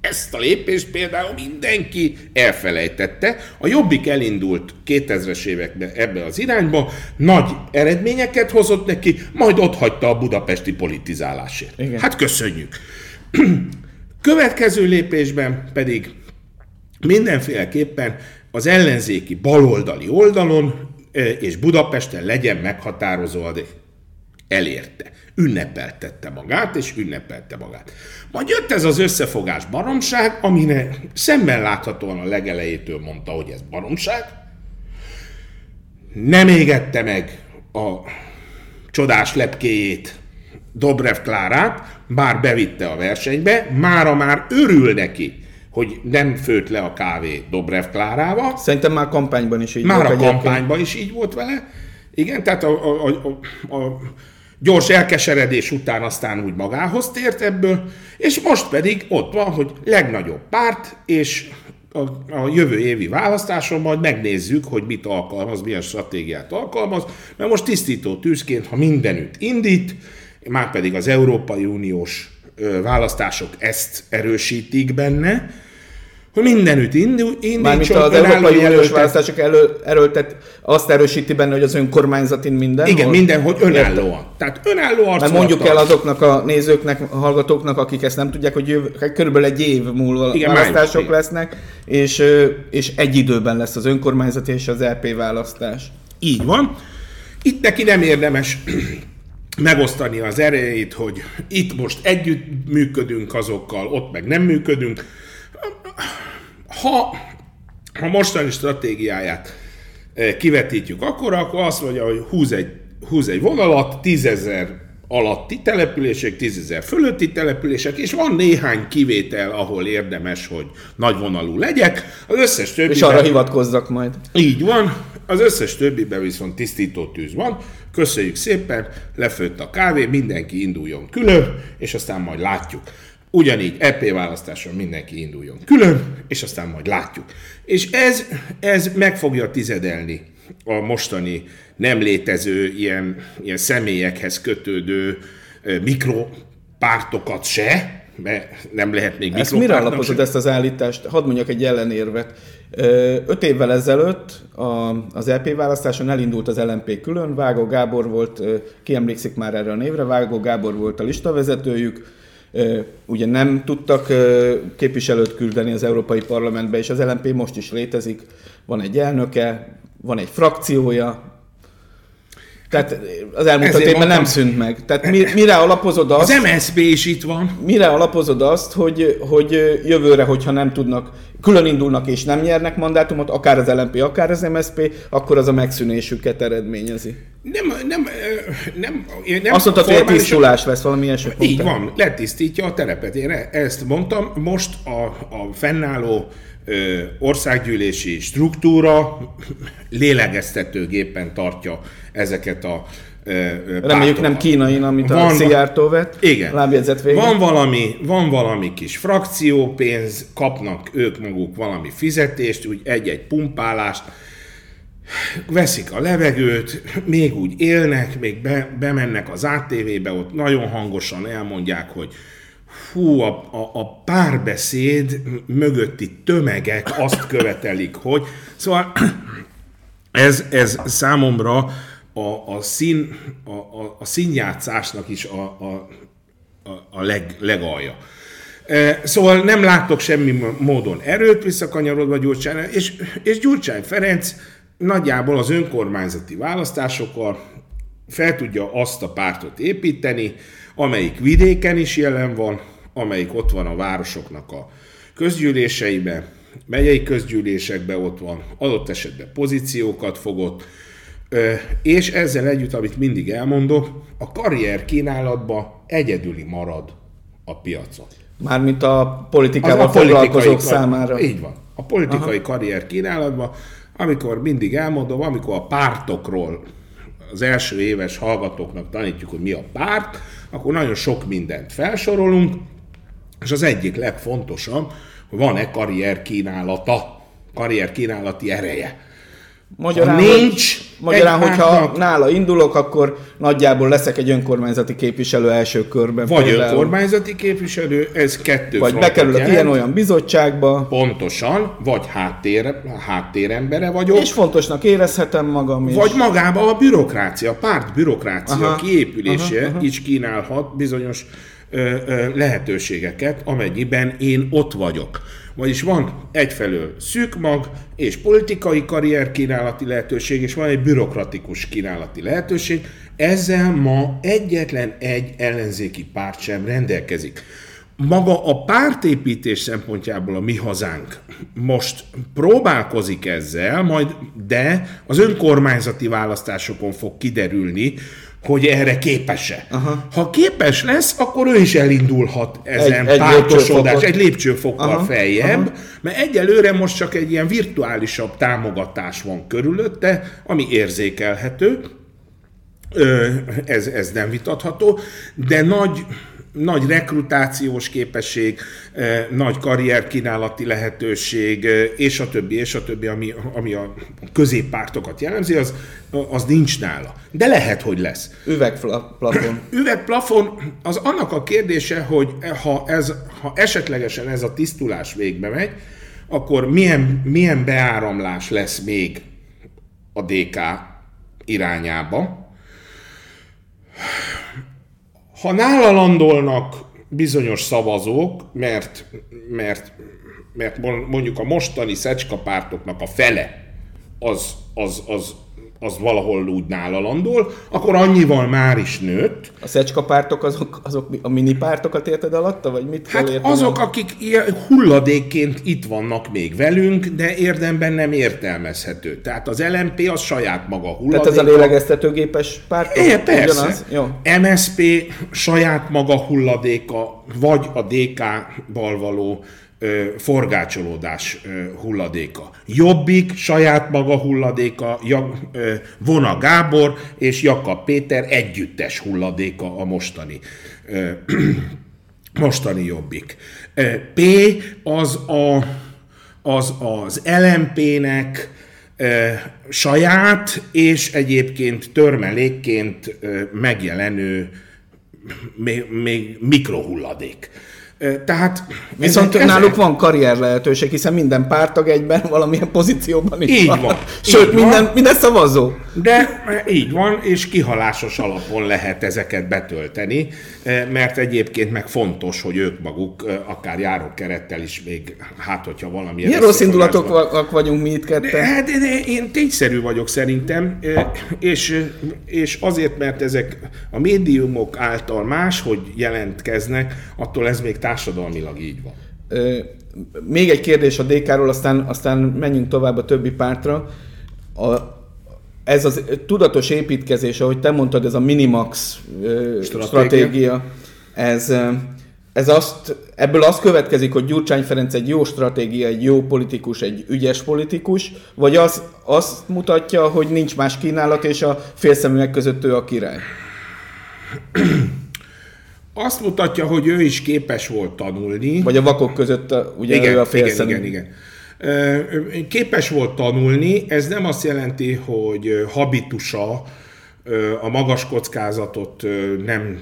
Ezt a lépést például mindenki elfelejtette. A Jobbik elindult 2000-es években ebbe az irányba, nagy eredményeket hozott neki, majd ott hagyta a budapesti politizálásért. Igen. Hát köszönjük. Következő lépésben pedig mindenféleképpen az ellenzéki baloldali oldalon és Budapesten legyen meghatározó a elérte. Ünnepeltette magát, és ünnepelte magát. Majd jött ez az összefogás baromság, amire szemmel láthatóan a legelejétől mondta, hogy ez baromság. Nem égette meg a csodás lepkéjét Dobrev Klárát, bár bevitte a versenybe, mára már örül neki, hogy nem főtt le a kávé Dobrev Klárával. Szerintem már kampányban is így már volt. Már a egyébként. kampányban is így volt vele. Igen, tehát a, a, a, a, gyors elkeseredés után aztán úgy magához tért ebből, és most pedig ott van, hogy legnagyobb párt, és a, a jövő évi választáson majd megnézzük, hogy mit alkalmaz, milyen stratégiát alkalmaz, mert most tisztító tűzként, ha mindenütt indít, már pedig az Európai Uniós választások ezt erősítik benne, hogy mindenütt indul, Mármint az Európai Uniós választások elő, erőltet, azt erősíti benne, hogy az önkormányzatin minden. Igen, mindenhogy önállóan. Érte. Tehát önálló Mert mondjuk el azoknak a nézőknek, a hallgatóknak, akik ezt nem tudják, hogy jövő, körülbelül egy év múlva igen, választások május, lesznek, és, és egy időben lesz az önkormányzati és az LP választás. Így van. Itt neki nem érdemes megosztani az erejét, hogy itt most együtt működünk azokkal, ott meg nem működünk. Ha, ha mostani stratégiáját kivetítjük akkor, akkor azt mondja, hogy húz egy, húz egy vonalat, tízezer alatti települések, tízezer fölötti települések, és van néhány kivétel, ahol érdemes, hogy nagy vonalú legyek. Az összes többi. És arra hivatkozzak majd. Így van. Az összes többiben viszont tisztító tűz van, köszönjük szépen, lefőtt a kávé, mindenki induljon külön, és aztán majd látjuk. Ugyanígy EP választáson mindenki induljon külön, és aztán majd látjuk. És ez, ez meg fogja tizedelni a mostani nem létező ilyen, ilyen személyekhez kötődő mikropártokat se, mert nem lehet még Ezt mire alapozod ezt az állítást? Hadd mondjak egy ellenérvet. Öt évvel ezelőtt az EP választáson elindult az LMP külön, Vágó Gábor volt, ki emlékszik már erre a névre, Vágó Gábor volt a listavezetőjük, ugye nem tudtak képviselőt küldeni az Európai Parlamentbe, és az LMP most is létezik, van egy elnöke, van egy frakciója, tehát az elmúlt öt évben nem szűnt meg. Tehát mire alapozod azt... Az MSZP is itt van. Mire alapozod azt, hogy, hogy jövőre, hogyha nem tudnak, külön indulnak és nem nyernek mandátumot, akár az LNP, akár az MSZP, akkor az a megszűnésüket eredményezi. Nem, nem, nem, nem Azt mondtad, hogy tisztulás lesz valami ilyesmi. Így van, letisztítja a terepet. Én ezt mondtam. Most a, a fennálló országgyűlési struktúra lélegeztetőgépen tartja ezeket a Reméljük nem kínai, amit van, a Szijjártó vett. Igen. Van valami, van valami kis frakciópénz, kapnak ők maguk valami fizetést, úgy egy-egy pumpálást, veszik a levegőt, még úgy élnek, még be, bemennek az ATV-be, ott nagyon hangosan elmondják, hogy fú, a, a, a párbeszéd mögötti tömegek azt követelik, hogy... Szóval ez, ez számomra a, a, szín, a, a, a színjátszásnak is a, a, a leg, legalja. E, szóval nem látok semmi módon erőt visszakanyarodva Gyurcsány, és, és Gyurcsány Ferenc nagyjából az önkormányzati választásokkal fel tudja azt a pártot építeni, amelyik vidéken is jelen van, amelyik ott van a városoknak a közgyűléseiben, megyei közgyűlésekben ott van, adott esetben pozíciókat fogott, és ezzel együtt, amit mindig elmondok, a karrier kínálatban egyedüli marad a piacon. Mármint a politikával a foglalkozók számára. Így van. A politikai Aha. karrier kínálatban, amikor mindig elmondom, amikor a pártokról az első éves hallgatóknak tanítjuk, hogy mi a párt, akkor nagyon sok mindent felsorolunk, és az egyik legfontosabb, hogy van-e karrier kínálata, karrier kínálati ereje. Magyarán, nincs, hogy, magyarán hogyha nála indulok, akkor nagyjából leszek egy önkormányzati képviselő első körben. Vagy például. önkormányzati képviselő, ez kettő Vagy bekerülök ilyen-olyan bizottságba. Pontosan, vagy háttér, háttérembere vagyok. És fontosnak érezhetem magam is. Vagy magába a bürokrácia, a párt bürokrácia aha, kiépülése aha, aha. is kínálhat bizonyos lehetőségeket, amennyiben én ott vagyok. Vagyis van egyfelől szűk mag és politikai karrier kínálati lehetőség, és van egy bürokratikus kínálati lehetőség. Ezzel ma egyetlen egy ellenzéki párt sem rendelkezik. Maga a pártépítés szempontjából a mi hazánk most próbálkozik ezzel, majd de az önkormányzati választásokon fog kiderülni, hogy erre képes-e. Aha. Ha képes lesz, akkor ő is elindulhat ezen egy, pártosodás, egy lépcsőfokkal Aha. feljebb, Aha. mert egyelőre most csak egy ilyen virtuálisabb támogatás van körülötte, ami érzékelhető, ez, ez nem vitatható, de nagy nagy rekrutációs képesség, eh, nagy karrierkínálati lehetőség, eh, és a többi, és a többi, ami, ami a középpártokat jellemzi, az, az nincs nála. De lehet, hogy lesz. Üvegplafon. Üvegplafon az annak a kérdése, hogy ha, ez, ha esetlegesen ez a tisztulás végbe megy, akkor milyen, milyen beáramlás lesz még a DK irányába, ha nála landolnak bizonyos szavazók, mert, mert, mert mondjuk a mostani szecska pártoknak a fele az, az, az az valahol úgy nála landol, akkor annyival már is nőtt. A szecska pártok azok, azok a mini pártokat érted alatta, vagy mit Hát érted azok, akik ilyen hulladékként itt vannak még velünk, de érdemben nem értelmezhető. Tehát az LMP az saját maga hulladék. Tehát ez a lélegeztetőgépes párt? É, persze. Ugyanaz? Jó. MSP saját maga hulladéka, vagy a DK-bal való forgácsolódás hulladéka. Jobbik, saját maga hulladéka, Vona Gábor és Jakab Péter együttes hulladéka a mostani mostani jobbik. P az a, az, az LMP-nek saját és egyébként törmelékként megjelenő még, még mikrohulladék. Tehát Viszont ezek, náluk ezek... van karrier lehetőség, hiszen minden pártag egyben valamilyen pozícióban is így van. van. Sőt, így minden, van. minden szavazó. De így van, és kihalásos alapon lehet ezeket betölteni, mert egyébként meg fontos, hogy ők maguk akár járókerettel is még, hát hogyha valami... Milyen rossz indulatok vagyunk mi itt ketten? De, de, de én tényszerű vagyok szerintem, és, és azért, mert ezek a médiumok által máshogy jelentkeznek, attól ez még társadalmilag így van. Még egy kérdés a DK-ról, aztán, aztán menjünk tovább a többi pártra. A, ez az tudatos építkezés, ahogy te mondtad, ez a Minimax stratégia, stratégia ez, ez azt, ebből az következik, hogy Gyurcsány Ferenc egy jó stratégia, egy jó politikus, egy ügyes politikus, vagy az azt mutatja, hogy nincs más kínálat, és a félszeműek között ő a király? Azt mutatja, hogy ő is képes volt tanulni. Vagy a vakok között a, ugye igen, ő a félszemű. Igen, igen, igen. Képes volt tanulni, ez nem azt jelenti, hogy habitusa a magas kockázatot nem,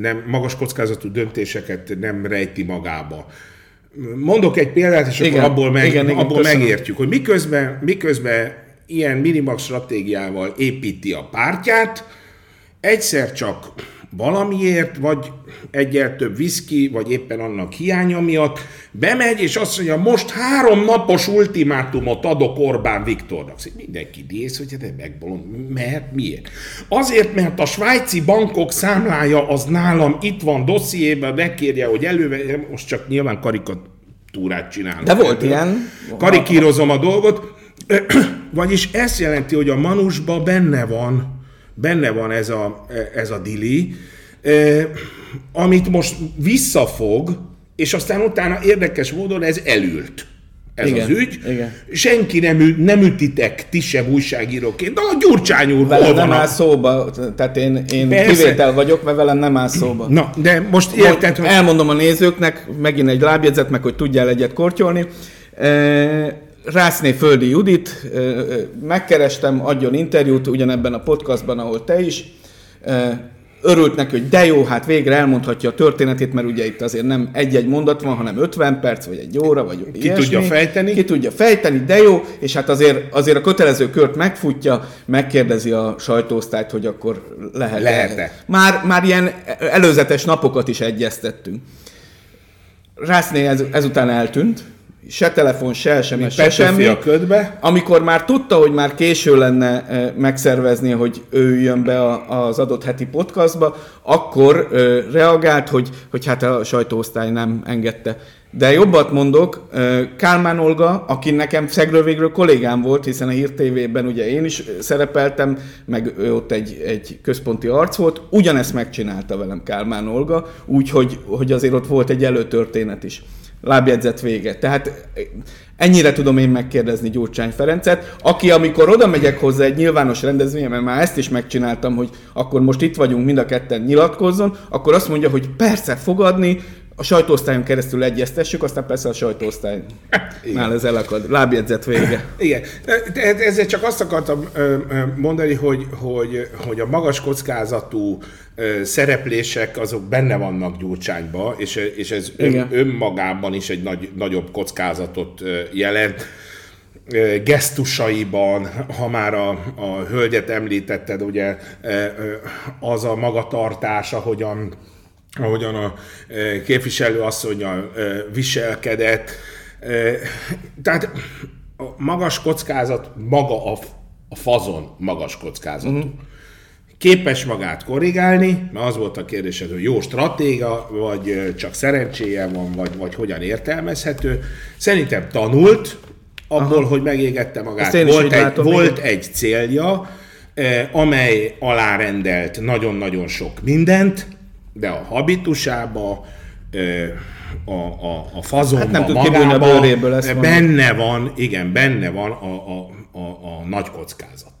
nem magas kockázatú döntéseket nem rejti magába. Mondok egy példát, és igen, akkor abból, meg, igen, igen, abból megértjük, hogy miközben, miközben ilyen minimax stratégiával építi a pártját, egyszer csak valamiért, vagy egyel több viszki, vagy éppen annak hiánya miatt, bemegy, és azt mondja, most három napos ultimátumot adok Orbán Viktornak. Szóval mindenki dész, hogy de megbolond. Mert miért? Azért, mert a svájci bankok számlája az nálam itt van dossziében, megkérje, hogy előve, most csak nyilván karikatúrát csinálok. De volt ebből. ilyen. Karikírozom a dolgot. Vagyis ezt jelenti, hogy a manusba benne van benne van ez a, ez a dili, amit most visszafog, és aztán utána érdekes módon ez elült. Ez igen, az ügy. Igen. Senki nem, nem ütitek, ti sem újságíróként, de a Gyurcsány úr Velem nem áll szóba, tehát én, én kivétel vagyok, mert velem nem áll szóba. Na, de most érted, hogy... Elmondom a nézőknek, megint egy lábjegyzet, meg hogy tudjál egyet kortyolni. Rászné Földi Judit, megkerestem, adjon interjút ugyanebben a podcastban, ahol te is. Örült neki, hogy de jó, hát végre elmondhatja a történetét, mert ugye itt azért nem egy-egy mondat van, hanem 50 perc, vagy egy óra, vagy Ki ilyesmi. tudja fejteni. Ki tudja fejteni, de jó, és hát azért, azért a kötelező kört megfutja, megkérdezi a sajtóosztályt, hogy akkor lehet lehet Már, már ilyen előzetes napokat is egyeztettünk. Rászné ez, ezután eltűnt, se telefon, se SMS, se semmi. A ködbe. Amikor már tudta, hogy már késő lenne eh, megszervezni, hogy ő jön be az adott heti podcastba, akkor eh, reagált, hogy, hogy hát a sajtóosztály nem engedte. De jobbat mondok, eh, Kálmán Olga, aki nekem szegről végről kollégám volt, hiszen a Hír TV-ben ugye én is szerepeltem, meg ott egy, egy központi arc volt, ugyanezt megcsinálta velem Kálmán Olga, úgyhogy hogy azért ott volt egy előtörténet is lábjegyzet vége. Tehát ennyire tudom én megkérdezni Gyurcsány Ferencet, aki amikor oda megyek hozzá egy nyilvános rendezvényen, mert már ezt is megcsináltam, hogy akkor most itt vagyunk, mind a ketten nyilatkozzon, akkor azt mondja, hogy persze fogadni, a sajtóosztályon keresztül egyeztessük, aztán persze a sajtóosztály nál ez elakad. Lábjegyzet vége. Igen. Ezzel csak azt akartam mondani, hogy, hogy, hogy a magas kockázatú szereplések azok benne vannak Gyurcsányba, és, és ez ön, önmagában is egy nagy, nagyobb kockázatot jelent gesztusaiban, ha már a, a hölgyet említetted, ugye az a magatartás, ahogyan ahogyan a e, képviselő asszonyjal e, viselkedett. E, tehát a magas kockázat, maga a, a fazon magas kockázatú. Uh-huh. Képes magát korrigálni, mert az volt a kérdés, hogy jó stratéga, vagy csak szerencséje van, vagy, vagy hogyan értelmezhető. Szerintem tanult abból, Aha. hogy megégette magát. Volt, egy, volt egy célja, amely alárendelt nagyon-nagyon sok mindent, de a habitusába a, a, a fazonba Hát nem tud magába, a bőréből, ezt mondom. benne van, igen, benne van a, a, a, a nagy kockázat.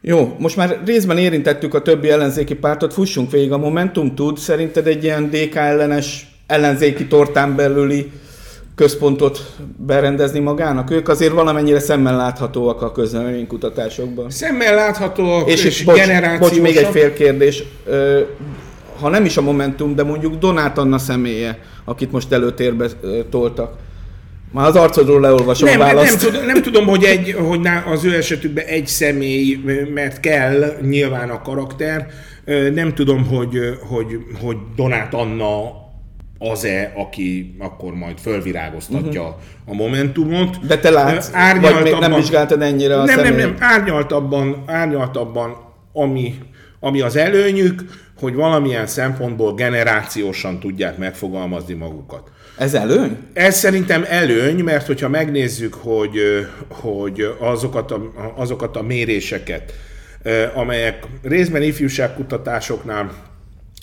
Jó, most már részben érintettük a többi ellenzéki pártot, fussunk végig. A Momentum tud szerinted egy ilyen DK ellenes ellenzéki tortán belüli központot berendezni magának? Ők azért valamennyire szemmel láthatóak a közleménykutatásokban. Szemmel láthatóak És, és, és bocs, bocs, még egy fél kérdés. Ha nem is a Momentum, de mondjuk Donát Anna személye, akit most előtérbe toltak. Már az arcodról leolvasom Nem, a nem, nem, választ. tudom, nem tudom, hogy, egy, hogy az ő esetükben egy személy, mert kell nyilván a karakter. Nem tudom, hogy, hogy, hogy Donát Anna az-e, aki akkor majd fölvirágoztatja uh-huh. a Momentumot. De te látsz, vagy még nem vizsgáltad ennyire a nem, nem, személyt? nem, árnyaltabban, árnyaltabban ami, ami az előnyük, hogy valamilyen szempontból generációsan tudják megfogalmazni magukat. Ez előny? Ez szerintem előny, mert hogyha megnézzük, hogy, hogy azokat, a, azokat a méréseket, amelyek részben ifjúságkutatásoknál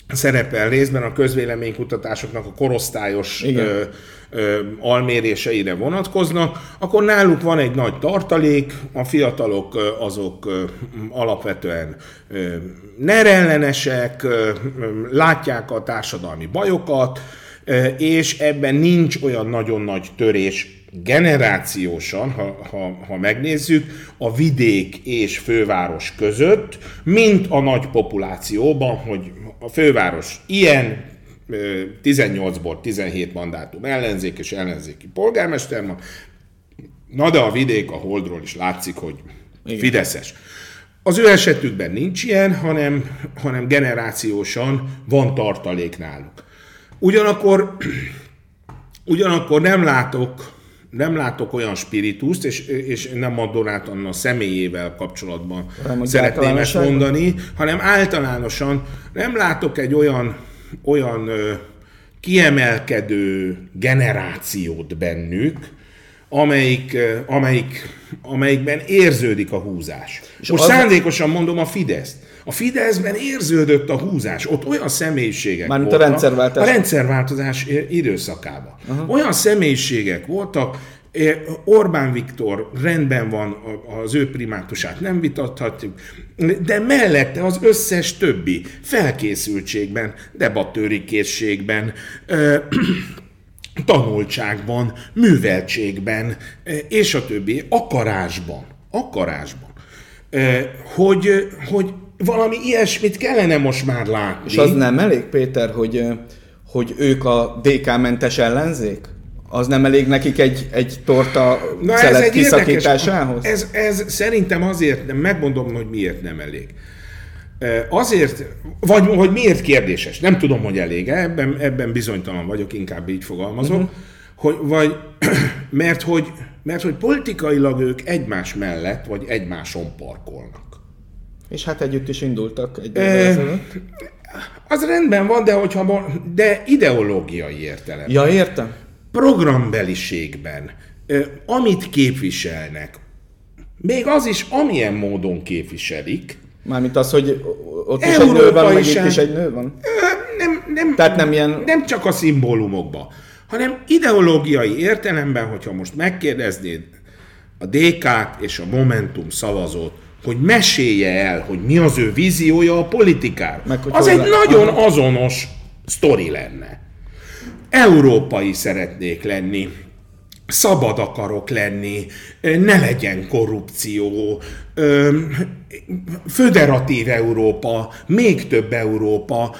szerepel, részben a közvéleménykutatásoknak a korosztályos Igen. ö, ö, alméréseire vonatkoznak, akkor náluk van egy nagy tartalék, a fiatalok ö, azok ö, alapvetően ö, nerellenesek, ö, ö, látják a társadalmi bajokat, ö, és ebben nincs olyan nagyon nagy törés generációsan, ha, ha, ha megnézzük, a vidék és főváros között, mint a nagy populációban, hogy a főváros ilyen, ö, 18-ból 17 mandátum ellenzék és ellenzéki polgármester van, na de a vidék a Holdról is látszik, hogy Igen. Fideszes. Az ő esetükben nincs ilyen, hanem, hanem generációsan van tartalék náluk. Ugyanakkor, ugyanakkor nem látok nem látok olyan spirituszt, és, és nem a Donát Anna személyével kapcsolatban Nem, hogy szeretném ezt mondani, hanem általánosan nem látok egy olyan, olyan ö, kiemelkedő generációt bennük, amelyik, amelyik, amelyikben érződik a húzás. És Most az- szándékosan mondom a Fideszt. A Fideszben érződött a húzás. Ott olyan személyiségek Mármint a voltak. rendszerváltás. A rendszerváltozás időszakában. Uh-huh. Olyan személyiségek voltak, Orbán Viktor rendben van, a- az ő primátusát nem vitathatjuk, de mellette az összes többi felkészültségben, debattőri készségben, ö, tanultságban, műveltségben, és a többi, akarásban, akarásban, hogy, hogy valami ilyesmit kellene most már látni. És az nem elég, Péter, hogy, hogy ők a DK-mentes ellenzék? Az nem elég nekik egy, egy torta Na szelet egy kiszakításához? Ez, ez szerintem azért, nem, megmondom, hogy miért nem elég. Azért, vagy hogy miért kérdéses, nem tudom, hogy elég ebben, ebben bizonytalan vagyok, inkább így fogalmazok, uh-huh. hogy, vagy, mert, hogy, mert hogy politikailag ők egymás mellett, vagy egymáson parkolnak. És hát együtt is indultak egy ezelőtt. Az rendben van, de, hogyha, de ideológiai értelem. Ja, értem. programbeliségben, amit képviselnek, még az is, amilyen módon képviselik, Mármint az, hogy ott is egy nő van, meg itt is egy nő van. nem, nem, Tehát nem ilyen- nem csak a szimbólumokba, hanem ideológiai értelemben, hogyha most megkérdeznéd a DK-t és a Momentum szavazót, hogy mesélje el, hogy mi az ő víziója a politikáról. Meg az egy le- nagyon azonos sztori lenne. Európai szeretnék lenni, szabad akarok lenni, ne legyen korrupció, föderatív Európa, még több Európa,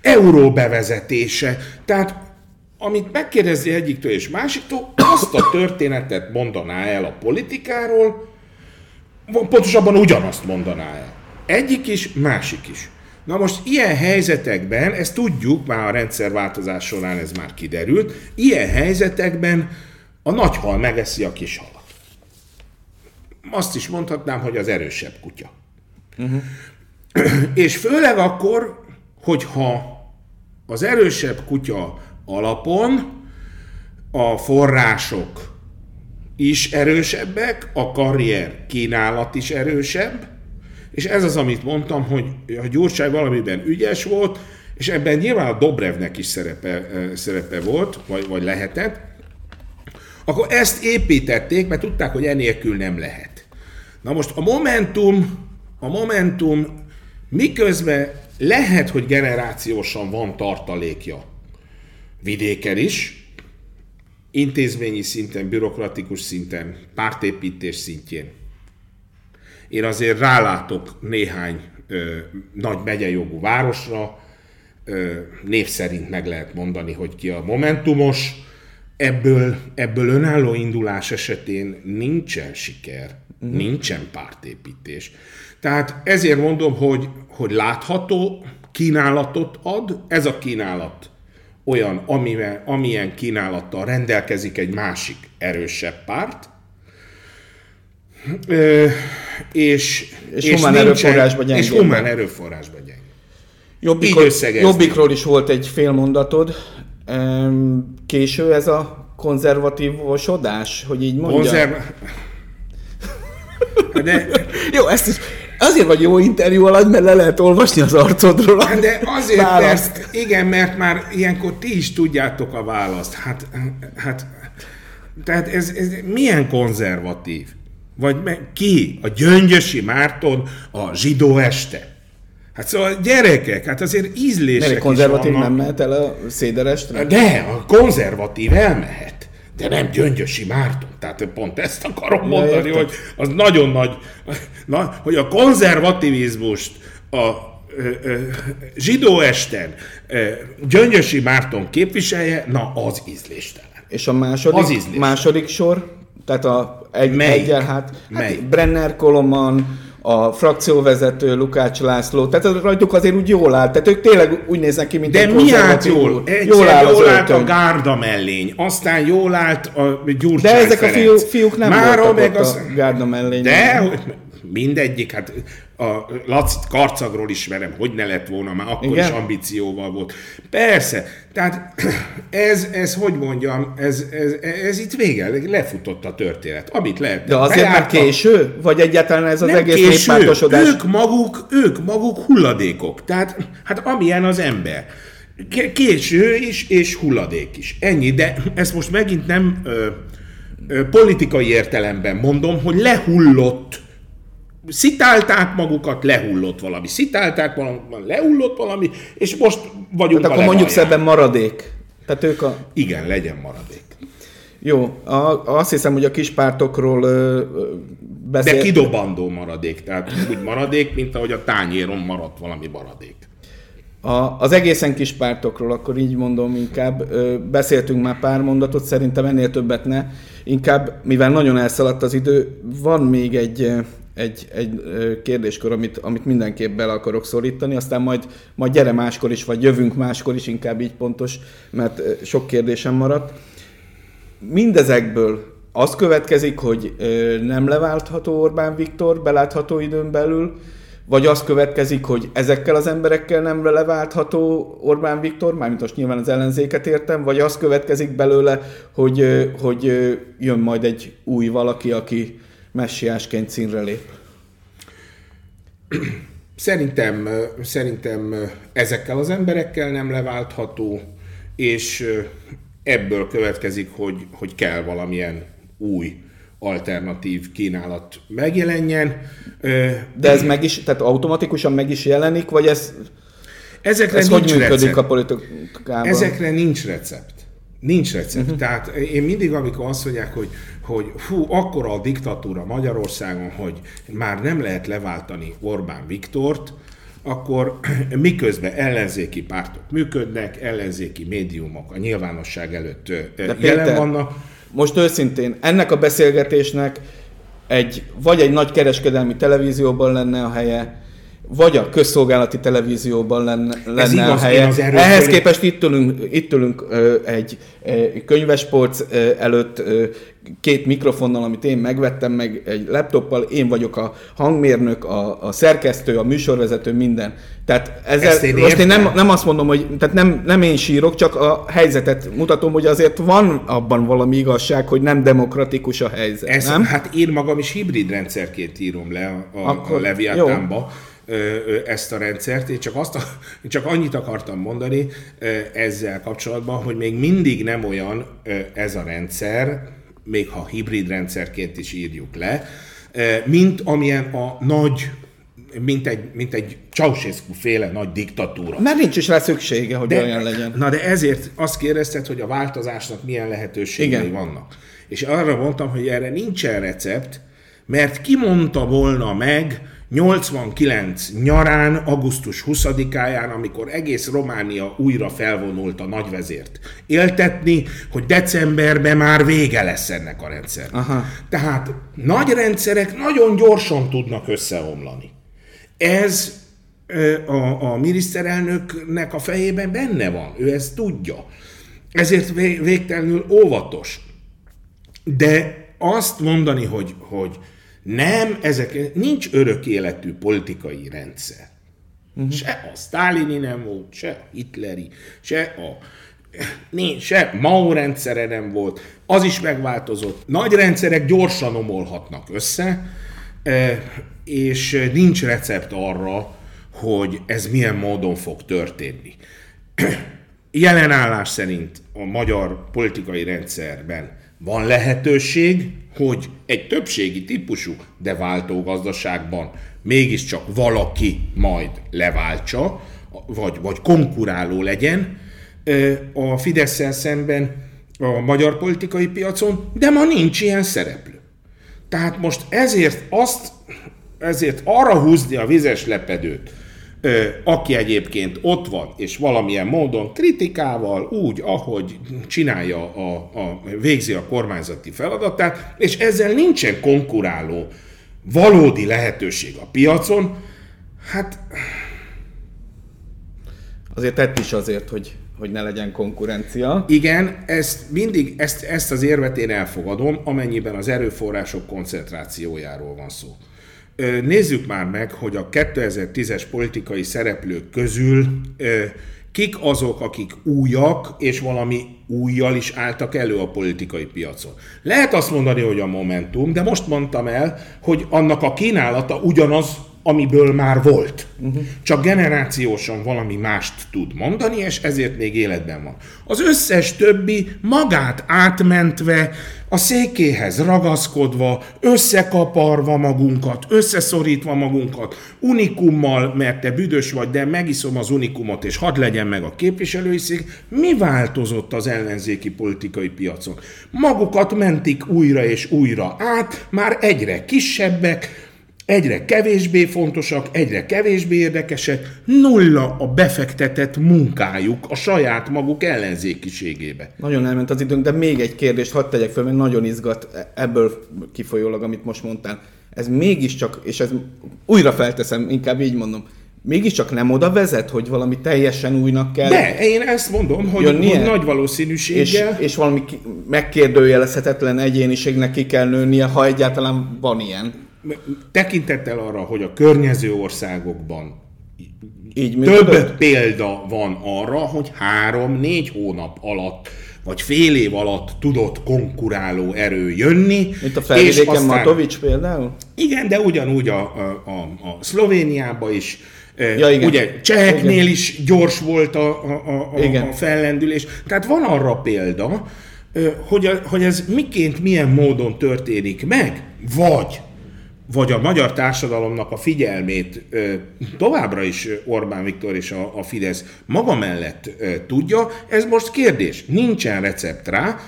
euró bevezetése. Tehát amit megkérdezi egyiktől és másiktól, azt a történetet mondaná el a politikáról, pontosabban ugyanazt mondaná el. Egyik is, másik is. Na most ilyen helyzetekben, ezt tudjuk, már a rendszerváltozás során ez már kiderült, ilyen helyzetekben a nagy hal megeszi a kis halat. Azt is mondhatnám, hogy az erősebb kutya. Uh-huh. És főleg akkor, hogyha az erősebb kutya alapon. A források is erősebbek, a karrier kínálat is erősebb, és ez az, amit mondtam, hogy a Gyurcsány valamiben ügyes volt, és ebben nyilván a Dobrevnek is szerepe, szerepe volt, vagy, vagy lehetett, akkor ezt építették, mert tudták, hogy enélkül nem lehet. Na most a Momentum, a Momentum miközben lehet, hogy generációsan van tartalékja vidéken is, intézményi szinten, bürokratikus szinten, pártépítés szintjén. Én azért rálátok néhány ö, nagy megyejogú városra, ö, név szerint meg lehet mondani, hogy ki a momentumos, ebből, ebből önálló indulás esetén nincsen siker, uh-huh. nincsen pártépítés. Tehát ezért mondom, hogy, hogy látható kínálatot ad, ez a kínálat olyan, amivel, amilyen kínálattal rendelkezik egy másik erősebb párt, Ö, és, és, és humán erőforrásba gyenge. És humán erőforrásba gyenge. Jobbikról, Jobbikról is volt egy félmondatod. Késő ez a konzervatívosodás, hogy így mondja? Konzerv... De... Jó, ezt is Azért vagy jó interjú alatt, mert le lehet olvasni az arcodról. Hát de azért, választ. mert, igen, mert már ilyenkor ti is tudjátok a választ. Hát, hát tehát ez, ez milyen konzervatív? Vagy ki? A Gyöngyösi Márton a zsidó este? Hát szóval gyerekek, hát azért ízlések Mert konzervatív nem mehet el a széderestre? De, a konzervatív elmehet de nem Gyöngyösi Márton. Tehát pont ezt akarom ja, mondani, hogy az nagyon nagy, na, hogy a konzervativizmust a zsidó esten ö, Gyöngyösi Márton képviselje, na az ízléstelen. És a második, az ízléstelen. második sor, tehát a egy, Melyik? egyel, hát, hát Brenner Koloman, a frakcióvezető Lukács László, tehát rajtuk azért úgy jól áll, tehát ők tényleg úgy néznek ki, mint De egy mi állt jól? jól áll, jól állt a Gárda mellény, aztán jól állt a Gyurcsány De ezek Ferenc. a fiú, fiúk nem Mára voltak meg az... a Gárda mellény. De, mindegyik, hát a Laci karcagról ismerem, hogy ne lett volna, már akkor Igen? is ambícióval volt. Persze, tehát ez, ez hogy mondjam, ez, ez, ez itt vége, lefutott a történet, amit lehet. De azért már késő? Vagy egyáltalán ez az Nem egész késő, ők maguk, ők maguk hulladékok, tehát hát amilyen az ember. Késő is, és hulladék is. Ennyi, de ezt most megint nem ö, ö, politikai értelemben mondom, hogy lehullott szitálták magukat, lehullott valami, szitálták valami, lehullott valami, és most vagyunk Tehát akkor mondjuk szebben maradék. Tehát ők a... Igen, legyen maradék. Jó, a, azt hiszem, hogy a kis pártokról ö, beszél... De kidobandó maradék, tehát úgy maradék, mint ahogy a tányéron maradt valami maradék. A, az egészen kis pártokról, akkor így mondom inkább, ö, beszéltünk már pár mondatot, szerintem ennél többet ne. Inkább, mivel nagyon elszaladt az idő, van még egy egy, egy kérdéskör, amit, amit mindenképp bele akarok szorítani, aztán majd, majd gyere máskor is, vagy jövünk máskor is, inkább így pontos, mert sok kérdésem maradt. Mindezekből az következik, hogy nem leváltható Orbán Viktor belátható időn belül, vagy az következik, hogy ezekkel az emberekkel nem leváltható Orbán Viktor, mármint most nyilván az ellenzéket értem, vagy az következik belőle, hogy, hogy jön majd egy új valaki, aki, messiásként színre lép? Szerintem, szerintem ezekkel az emberekkel nem leváltható, és ebből következik, hogy, hogy kell valamilyen új alternatív kínálat megjelenjen. De ez meg is, tehát automatikusan meg is jelenik, vagy ez, Ezekre ez hogy működik recept. a politikában? Ezekre nincs recept. Nincs recept. Uh-huh. Tehát én mindig, amikor azt mondják, hogy, hogy fú, akkora a diktatúra Magyarországon, hogy már nem lehet leváltani Orbán Viktort, akkor miközben ellenzéki pártok működnek, ellenzéki médiumok a nyilvánosság előtt De jelen Péter, vannak. Most őszintén, ennek a beszélgetésnek egy, vagy egy nagy kereskedelmi televízióban lenne a helye, vagy a közszolgálati televízióban lenne, lenne igaz, a helye. Az Ehhez képest itt ülünk, itt ülünk ö, egy, egy könyvespolc ö, előtt ö, két mikrofonnal, amit én megvettem, meg egy laptoppal, én vagyok a hangmérnök, a, a szerkesztő, a műsorvezető, minden. Tehát ezzel, én most én nem, nem azt mondom, hogy tehát nem, nem én sírok, csak a helyzetet mutatom, hogy azért van abban valami igazság, hogy nem demokratikus a helyzet. Ez, nem? Hát én magam is hibrid rendszerként írom le a, Akkor, a Leviatánba. Jó ezt a rendszert. Én csak, azt én csak annyit akartam mondani ezzel kapcsolatban, hogy még mindig nem olyan ez a rendszer, még ha hibrid rendszerként is írjuk le, mint amilyen a nagy mint egy, mint egy Ceausescu féle nagy diktatúra. Mert nincs is rá szüksége, hogy de, olyan legyen. Na de ezért azt kérdezted, hogy a változásnak milyen lehetőségei Igen. vannak. És arra mondtam, hogy erre nincsen recept, mert ki mondta volna meg 89 nyarán, augusztus 20-áján, amikor egész Románia újra felvonult a nagyvezért. Éltetni, hogy decemberben már vége lesz ennek a rendszer. Aha. Tehát nagy rendszerek nagyon gyorsan tudnak összeomlani. Ez a, a miniszterelnöknek a fejében benne van, ő ezt tudja. Ezért végtelenül óvatos. De azt mondani, hogy, hogy nem, ezek, nincs örök életű politikai rendszer. Uh-huh. Se a Sztálini nem volt, se a Hitleri, se a nincs, se Mao rendszere nem volt, az is megváltozott. Nagy rendszerek gyorsan omolhatnak össze, és nincs recept arra, hogy ez milyen módon fog történni. Jelenállás szerint a magyar politikai rendszerben van lehetőség, hogy egy többségi típusú, de váltó gazdaságban mégiscsak valaki majd leváltsa, vagy, vagy konkuráló legyen a fidesz szemben a magyar politikai piacon, de ma nincs ilyen szereplő. Tehát most ezért azt, ezért arra húzni a vizes lepedőt, aki egyébként ott van, és valamilyen módon kritikával, úgy, ahogy csinálja, a, a, végzi a kormányzati feladatát, és ezzel nincsen konkuráló valódi lehetőség a piacon, hát... Azért tett is azért, hogy, hogy ne legyen konkurencia. Igen, ezt mindig, ezt, ezt az érvet én elfogadom, amennyiben az erőforrások koncentrációjáról van szó. Nézzük már meg, hogy a 2010-es politikai szereplők közül kik azok, akik újak, és valami újjal is álltak elő a politikai piacon. Lehet azt mondani, hogy a Momentum, de most mondtam el, hogy annak a kínálata ugyanaz, amiből már volt. Uh-huh. Csak generációsan valami mást tud mondani, és ezért még életben van. Az összes többi magát átmentve, a székéhez ragaszkodva, összekaparva magunkat, összeszorítva magunkat, unikummal, mert te büdös vagy, de megiszom az unikumot, és hadd legyen meg a képviselői szék, mi változott az ellenzéki politikai piacon? Magukat mentik újra és újra át, már egyre kisebbek, egyre kevésbé fontosak, egyre kevésbé érdekesek, nulla a befektetett munkájuk a saját maguk ellenzékiségébe. Nagyon elment az időnk, de még egy kérdést hadd tegyek fel, mert nagyon izgat ebből kifolyólag, amit most mondtál. Ez mégiscsak, és ez újra felteszem, inkább így mondom, mégiscsak nem oda vezet, hogy valami teljesen újnak kell. De, én ezt mondom, hogy, hogy nagy valószínűséggel. És, és valami megkérdőjelezhetetlen egyéniségnek ki kell nőnie, ha egyáltalán van ilyen tekintettel arra, hogy a környező országokban így több működött? példa van arra, hogy három-négy hónap alatt vagy fél év alatt tudott konkuráló erő jönni. Mint a felvidéken aztán, Matovics például? Igen, de ugyanúgy a, a, a, a Szlovéniában is, ja, igen. ugye cseheknél igen. is gyors volt a, a, a, igen. a fellendülés. Tehát van arra példa, hogy, a, hogy ez miként, milyen módon történik meg, vagy vagy a magyar társadalomnak a figyelmét továbbra is Orbán Viktor és a, a Fidesz maga mellett tudja, ez most kérdés. Nincsen recept rá.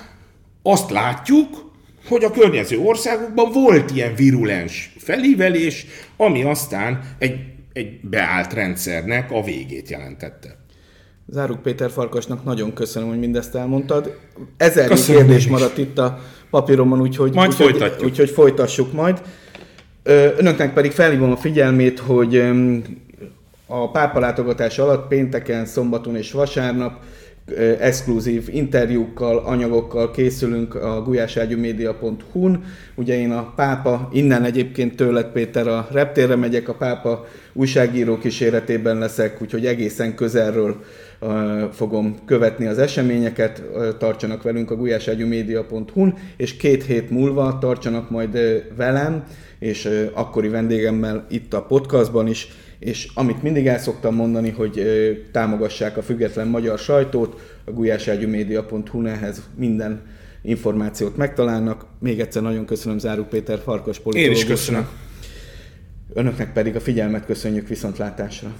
Azt látjuk, hogy a környező országokban volt ilyen virulens felívelés, ami aztán egy, egy beállt rendszernek a végét jelentette. Záruk Péter Farkasnak nagyon köszönöm, hogy mindezt elmondtad. Ezer kérdés maradt itt a papíromon, úgyhogy, majd úgyhogy, folytatjuk. úgyhogy folytassuk majd. Önöknek pedig felhívom a figyelmét, hogy a pápa látogatás alatt pénteken, szombaton és vasárnap exkluzív interjúkkal, anyagokkal készülünk a gulyáságyúmédia.hu-n. Ugye én a pápa, innen egyébként tőled Péter a reptérre megyek, a pápa újságíró kíséretében leszek, úgyhogy egészen közelről fogom követni az eseményeket, tartsanak velünk a gulyáságyúmédia.hu-n, és két hét múlva tartsanak majd velem, és akkori vendégemmel itt a podcastban is, és amit mindig el szoktam mondani, hogy támogassák a független magyar sajtót, a gulyáságyumédia.hu ehhez minden információt megtalálnak. Még egyszer nagyon köszönöm Záruk Péter Farkas politológusnak. Én is köszönöm. Önöknek pedig a figyelmet köszönjük viszontlátásra.